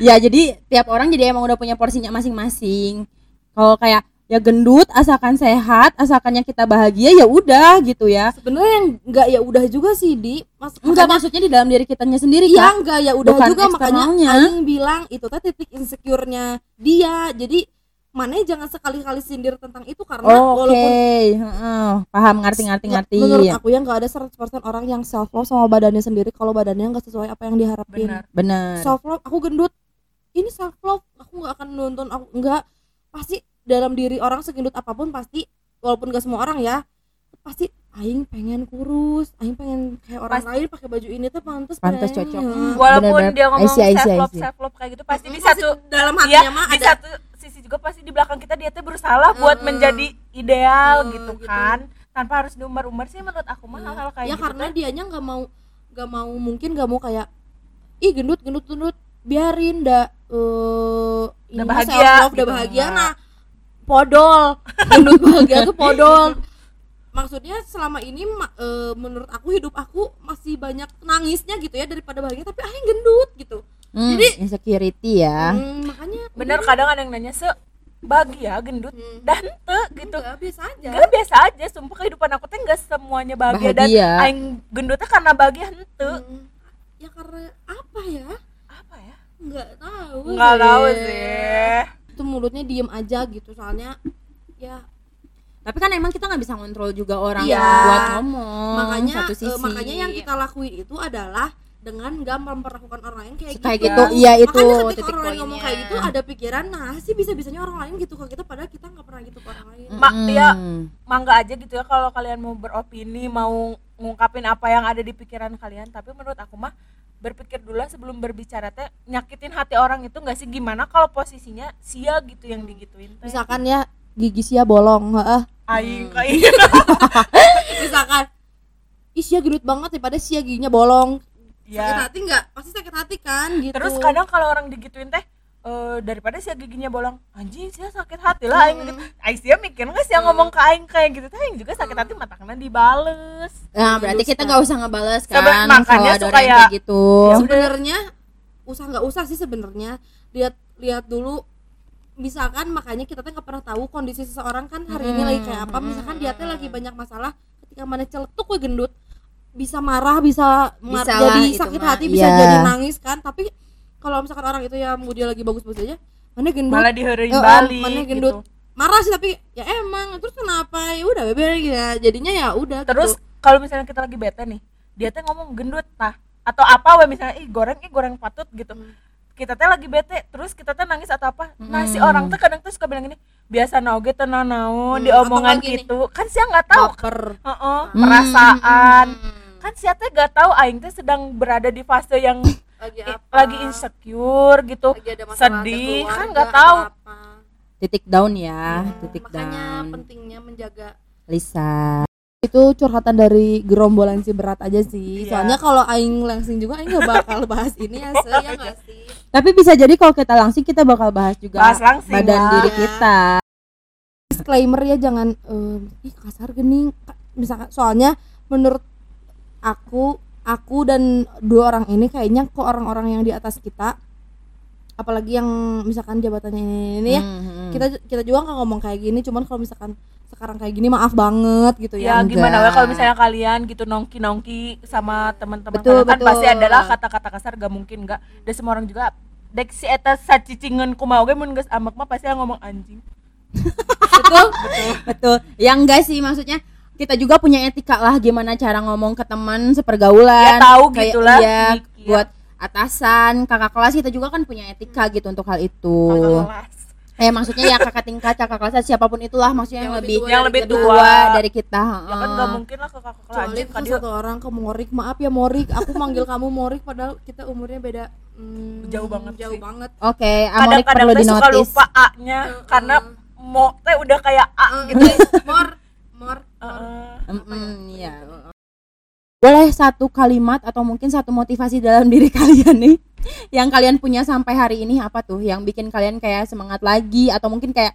Ya jadi tiap orang jadi emang udah punya porsinya masing-masing. Kalau kayak ya gendut asalkan sehat, asalkannya kita bahagia ya udah gitu ya. sebenarnya yang enggak ya udah juga sih di mas Enggak maksudnya di dalam diri kitanya sendiri kan. enggak ya udah juga makanya. Aing bilang itu teh titik insecure-nya dia. Jadi mana jangan sekali-kali sindir tentang itu karena Oke, walaupun heeh. paham ngerti ngerti ngerti. menurut aku ya nggak ada 100% orang yang self love sama badannya sendiri kalau badannya nggak sesuai apa yang diharapin. benar Benar. Self love aku gendut. Ini self love aku nggak akan nonton aku nggak pasti dalam diri orang segendut apa pun pasti walaupun gak semua orang ya pasti aing pengen kurus, aing pengen kayak orang Pasti. lain pakai baju ini tuh pantas Pantas pengen. cocok. Hmm. walaupun Benar-benar. dia ngomong self love self love kayak gitu pasti di satu dalam hatinya mah di ada satu sisi juga pasti di belakang kita dia tuh berusaha buat Heeh. menjadi ideal Heeh, gitu gitu. kan tanpa harus diumbar-umbar sih menurut aku mah hal-hal kayak ya gitu karena tuh. dianya nggak mau nggak mau mungkin nggak mau kayak ih gendut gendut gendut biarin dah eh ini Udah bahagia, self-love, udah gitu. bahagia Nah. Podol gendut bahagia tuh podol maksudnya selama ini ma- eh, menurut aku hidup aku masih banyak nangisnya gitu ya daripada bahagia tapi akhirnya gendut gitu Hmm, Jadi- insecurity ya. Hmm, makanya bener udah kadang ada yang nanya se bahagia gendut Hmm. dan te gitu Enggak, biasa aja Gak biasa aja, sumpah kehidupan aku tuh nggak semuanya bahagia, dan Bahagia. aing gendutnya karena bahagia hente. Hmm. ya karena apa ya Apa ya? nggak tahu Nggak tahu sih. Mulutnya diem aja gitu soalnya ya Tapi kan emang kita nggak bisa kontrol juga orang Iya. buat ngomong. makanya satu eh, sisi. makanya yang kita lakuin itu adalah dengan gak memperlakukan orang lain kayak, kayak gitu. gitu. Iya itu makanya ketika titik orang lain ngomong kayak gitu ada pikiran nah sih bisa bisanya orang lain gitu ke kita padahal kita nggak pernah gitu ke orang lain Ma- Mm-mm. ya, Mangga aja gitu ya kalau kalian mau beropini, mau ngungkapin apa yang ada di pikiran kalian. Tapi menurut aku mah berpikir dulu lah sebelum berbicara teh nyakitin hati orang itu nggak sih? Gimana kalau posisinya sia gitu yang digituin teh. misalkan ya gigi sia bolong heeh. Aing kayak misalkan ih sia gendut banget daripada sia giginya bolong. Sakit ya. hati nggak? Pasti sakit hati kan gitu. Terus kadang kalau orang digituin teh eh, daripada sia giginya bolong anjing sia sakit hati lah aing gitu. Aing sia mikir nggak sih ngomong ke aing kayak gitu teh aing juga sakit hati matakna dibales. Nah, berarti kita nggak usah ngebales kan Seben- kalau makanya ada suka ya- kayak gitu. sebenarnya usah nggak usah sih sebenarnya. Lihat lihat dulu. Misalkan makanya kita tuh nggak pernah tahu kondisi seseorang kan hari ini lagi kayak apa. Misalkan dia tuh lagi banyak masalah ketika mana celetuk gue gendut bisa marah bisa, mar- Bisa lah, jadi sakit mah, hati bisa iya. jadi nangis kan. Tapi kalau misalkan orang itu ya mood dia lagi bagus-bagus aja mana gendut Malah diheureun Eh, balik mana gitu. gendut marah sih tapi ya emang terus kenapa ya udah bebe ya jadinya ya udah Terus gitu. kalau misalnya kita lagi bete nih, dia teh ngomong gendut nah atau apa we misalnya ih goreng ih goreng patut gitu. Hmm. Kita teh lagi bete, terus kita teh nangis atau apa. Nah, si Hmm. orang tuh kadang tuh suka bilang gini, biasa naoge tenang naon Hmm, di omongan gitu. Kan sia nggak tahu baper Heeh, Hmm, perasaan. Hmm. Kan sia teh gak tahu aing teh sedang berada di fase yang lagi apa lagi insecure gitu. lagi ada masalah sedih, ada kan keluarga, nggak tahu. apa. Titik down ya, titik makanya down. pentingnya menjaga Lisa. itu curhatan dari gerombolan si berat aja sih Iya. soalnya kalau aing langsing juga aing gak bakal bahas ini ya se ya nggak sih Tapi bisa jadi kalau kita langsing kita bakal bahas juga Bahas langsing badan lah. diri kita. disclaimer ya jangan eh, ih kasar gening misalkan soalnya menurut aku aku dan dua orang ini kayaknya kok orang-orang yang di atas kita apalagi yang misalkan jabatannya ini, ini ya Hmm, hmm. kita kita juga nggak ngomong kayak gini cuman kalau misalkan sekarang kayak gini maaf banget gitu Ya ya, gimana ya kalau misalnya kalian gitu nongki-nongki sama teman-teman Betul, kalian kan betul. pasti adalah kata-kata kasar gak mungkin gak dan semua orang juga dek si eta sacicingeun kumaha oge mun geus amek mah pasti ngomong anjing. betul Betul. Ya enggak sih maksudnya kita juga punya etika lah gimana cara ngomong ke teman sepergaulan. Ya, tahu Kayak- gitulah, Iya, mikir. buat atasan, kakak kelas kita juga kan punya etika gitu untuk hal itu. Kakak kelas. Eh maksudnya ya kakak tingkat, kakak kelas siapa pun itulah maksudnya yang, Yang lebih tua Yang dari lebih kita. tua dari kita. Ya kan gak mungkin lah ke kakak kelas kecuali kan dia satu orang ke Morik maaf ya Morik aku manggil kamu Morik padahal kita umurnya beda hmm, Jauh banget jauh sih. banget Oke, Amorik kadang-kadang perlu teh suka dinotis. lupa A-nya karena mo teh udah kayak A gitu. Mor Mm-mm, iya. Boleh satu kalimat atau mungkin satu motivasi dalam diri kalian nih yang kalian punya sampai hari ini apa tuh yang bikin kalian kayak semangat lagi atau mungkin kayak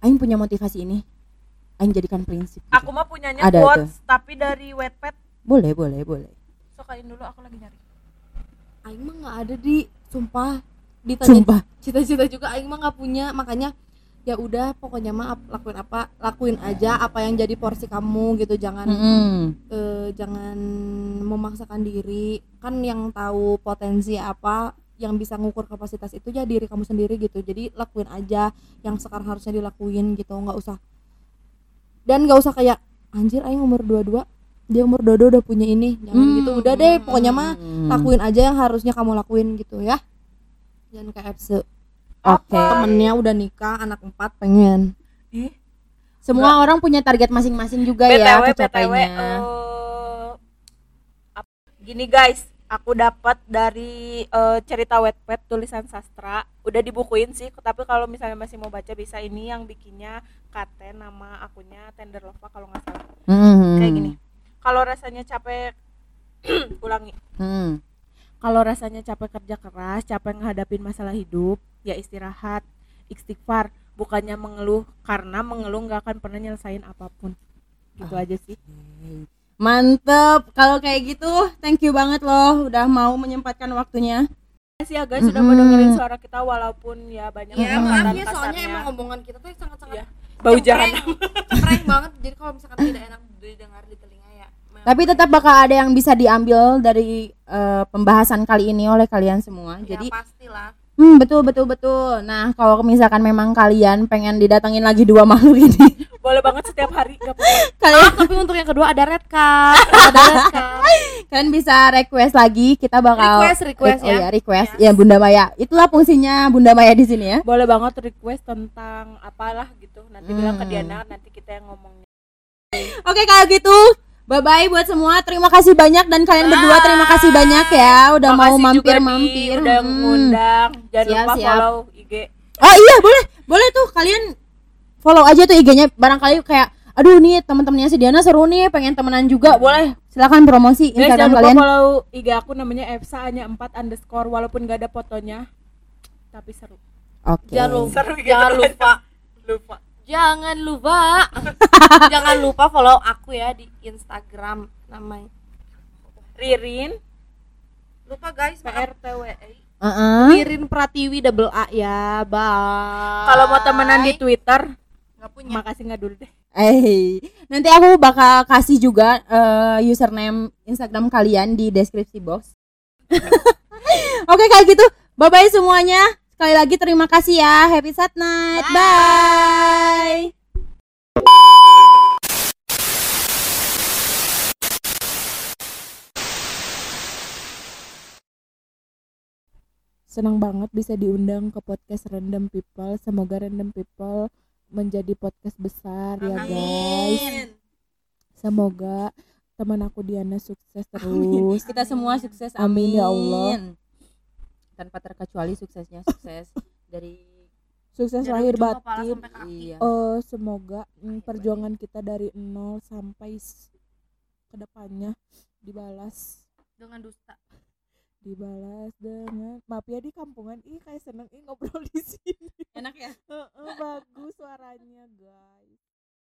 aing punya motivasi ini aing jadikan prinsip gitu. Aku mah punyanya Ada quotes tapi dari Wattpad. boleh boleh boleh Sokain dulu aku lagi nyari. Aing mah nggak ada di sumpah ditanya sumpah cita-cita juga Aing mah nggak punya makanya ya udah pokoknya mah lakuin apa lakuin aja apa yang jadi porsi kamu gitu. Jangan Mm-mm. eh, jangan memaksakan diri. Kan yang tahu potensi apa yang bisa ngukur kapasitas itu ya diri kamu sendiri gitu. Jadi lakuin aja yang sekarang harusnya dilakuin gitu. Nggak usah. Dan nggak usah kayak anjir aing umur 22 dia umur 22 udah punya ini. Jangan Hmm. gitu. Udah deh pokoknya mah Hmm. lakuin aja yang harusnya kamu lakuin gitu ya. Jangan kayak oke temennya udah nikah anak empat pengen Ih, semua orang punya target masing-masing juga ya BTW BTW kecapainya eh, ap- gini guys, aku dapat dari eh, cerita Wattpad tulisan sastra. Udah dibukuin sih, tapi kalau misalnya masih mau baca bisa ini yang bikinnya Kate nama akunnya Tender Lova kalau nggak salah. Hmm. Kayak gini. Kalau rasanya capek ulangi. Hmm. Kalau rasanya capek kerja keras, capek ngehadapin masalah hidup, ya istirahat, istighfar, bukannya mengeluh karena mengeluh nggak akan pernah nyelesain apa pun. Gitu aja sih. Mantep, kalau kayak gitu thank you banget loh udah mau menyempatkan waktunya kasih ya guys sudah Mm-mm. mendengarin suara kita walaupun ya banyak ya maaf ya soalnya kasarnya. emang omongan kita tuh sangat-sangat Iya. bau jahanam cempreng banget jadi kalau misalkan tidak enak didengar di telinga ya Tapi tetap bakal ada yang bisa diambil dari eh, pembahasan kali ini oleh kalian semua. ya, Jadi, pastilah hmm, betul betul betul. Nah, kalau misalkan memang kalian pengen didatangin lagi dua makhluk ini, boleh banget setiap hari gak kalian Ah, tapi untuk yang kedua ada red card ada red card kalian bisa request lagi. Kita bakal request request oh ya ya request Yes. ya Bunda Maya. Itulah fungsinya Bunda Maya di sini ya. boleh banget request tentang apalah gitu nanti bilang ke Hmm. Diana nanti kita yang ngomongnya Oke kalau gitu bye bye buat semua. Terima kasih banyak dan kalian berdua terima kasih banyak ya udah mau Makasih juga mampir Di, mampir. udah Hmm. ngundang jangan Siap, lupa siap. follow IG Oh iya boleh boleh tuh kalian follow aja tuh IG-nya barangkali kayak aduh nih teman-temannya si Diana seru nih pengen temenan juga boleh silakan promosi Guys, jangan Instagram lupa kalian. follow IG aku namanya Epsa hanya 4 underscore walaupun gak ada fotonya tapi seru Oke. jangan lupa Seru gitu. jangan lupa lupa jangan lupa jangan lupa follow aku ya di Instagram namanya Ririn lupa guys. PRTWI Heeh. Ririn Pratiwi double A ya bye kalau mau temenan di Twitter nggak punya makasih nggak dulu deh Eh, nanti aku bakal kasih juga eh, username Instagram kalian di deskripsi box. Oke, kayak gitu. Bye bye semuanya. Sekali lagi terima kasih ya. Happy Sat Night. Bye. senang banget bisa diundang ke podcast Random People semoga Random People menjadi podcast besar ya guys semoga teman aku Diana sukses terus Kita semua sukses. Amin, ya Allah. Tanpa terkecuali suksesnya sukses dari sukses Dari lahir batin. iya. Eh, semoga mm, perjuangan kita dari nol sampai ke depannya dibalas. Dengan dusta. Dibalas dengan maaf ya di kampungan ih kayak seneng ih ngobrol di sini. Enak ya? Heeh, bagus suaranya guys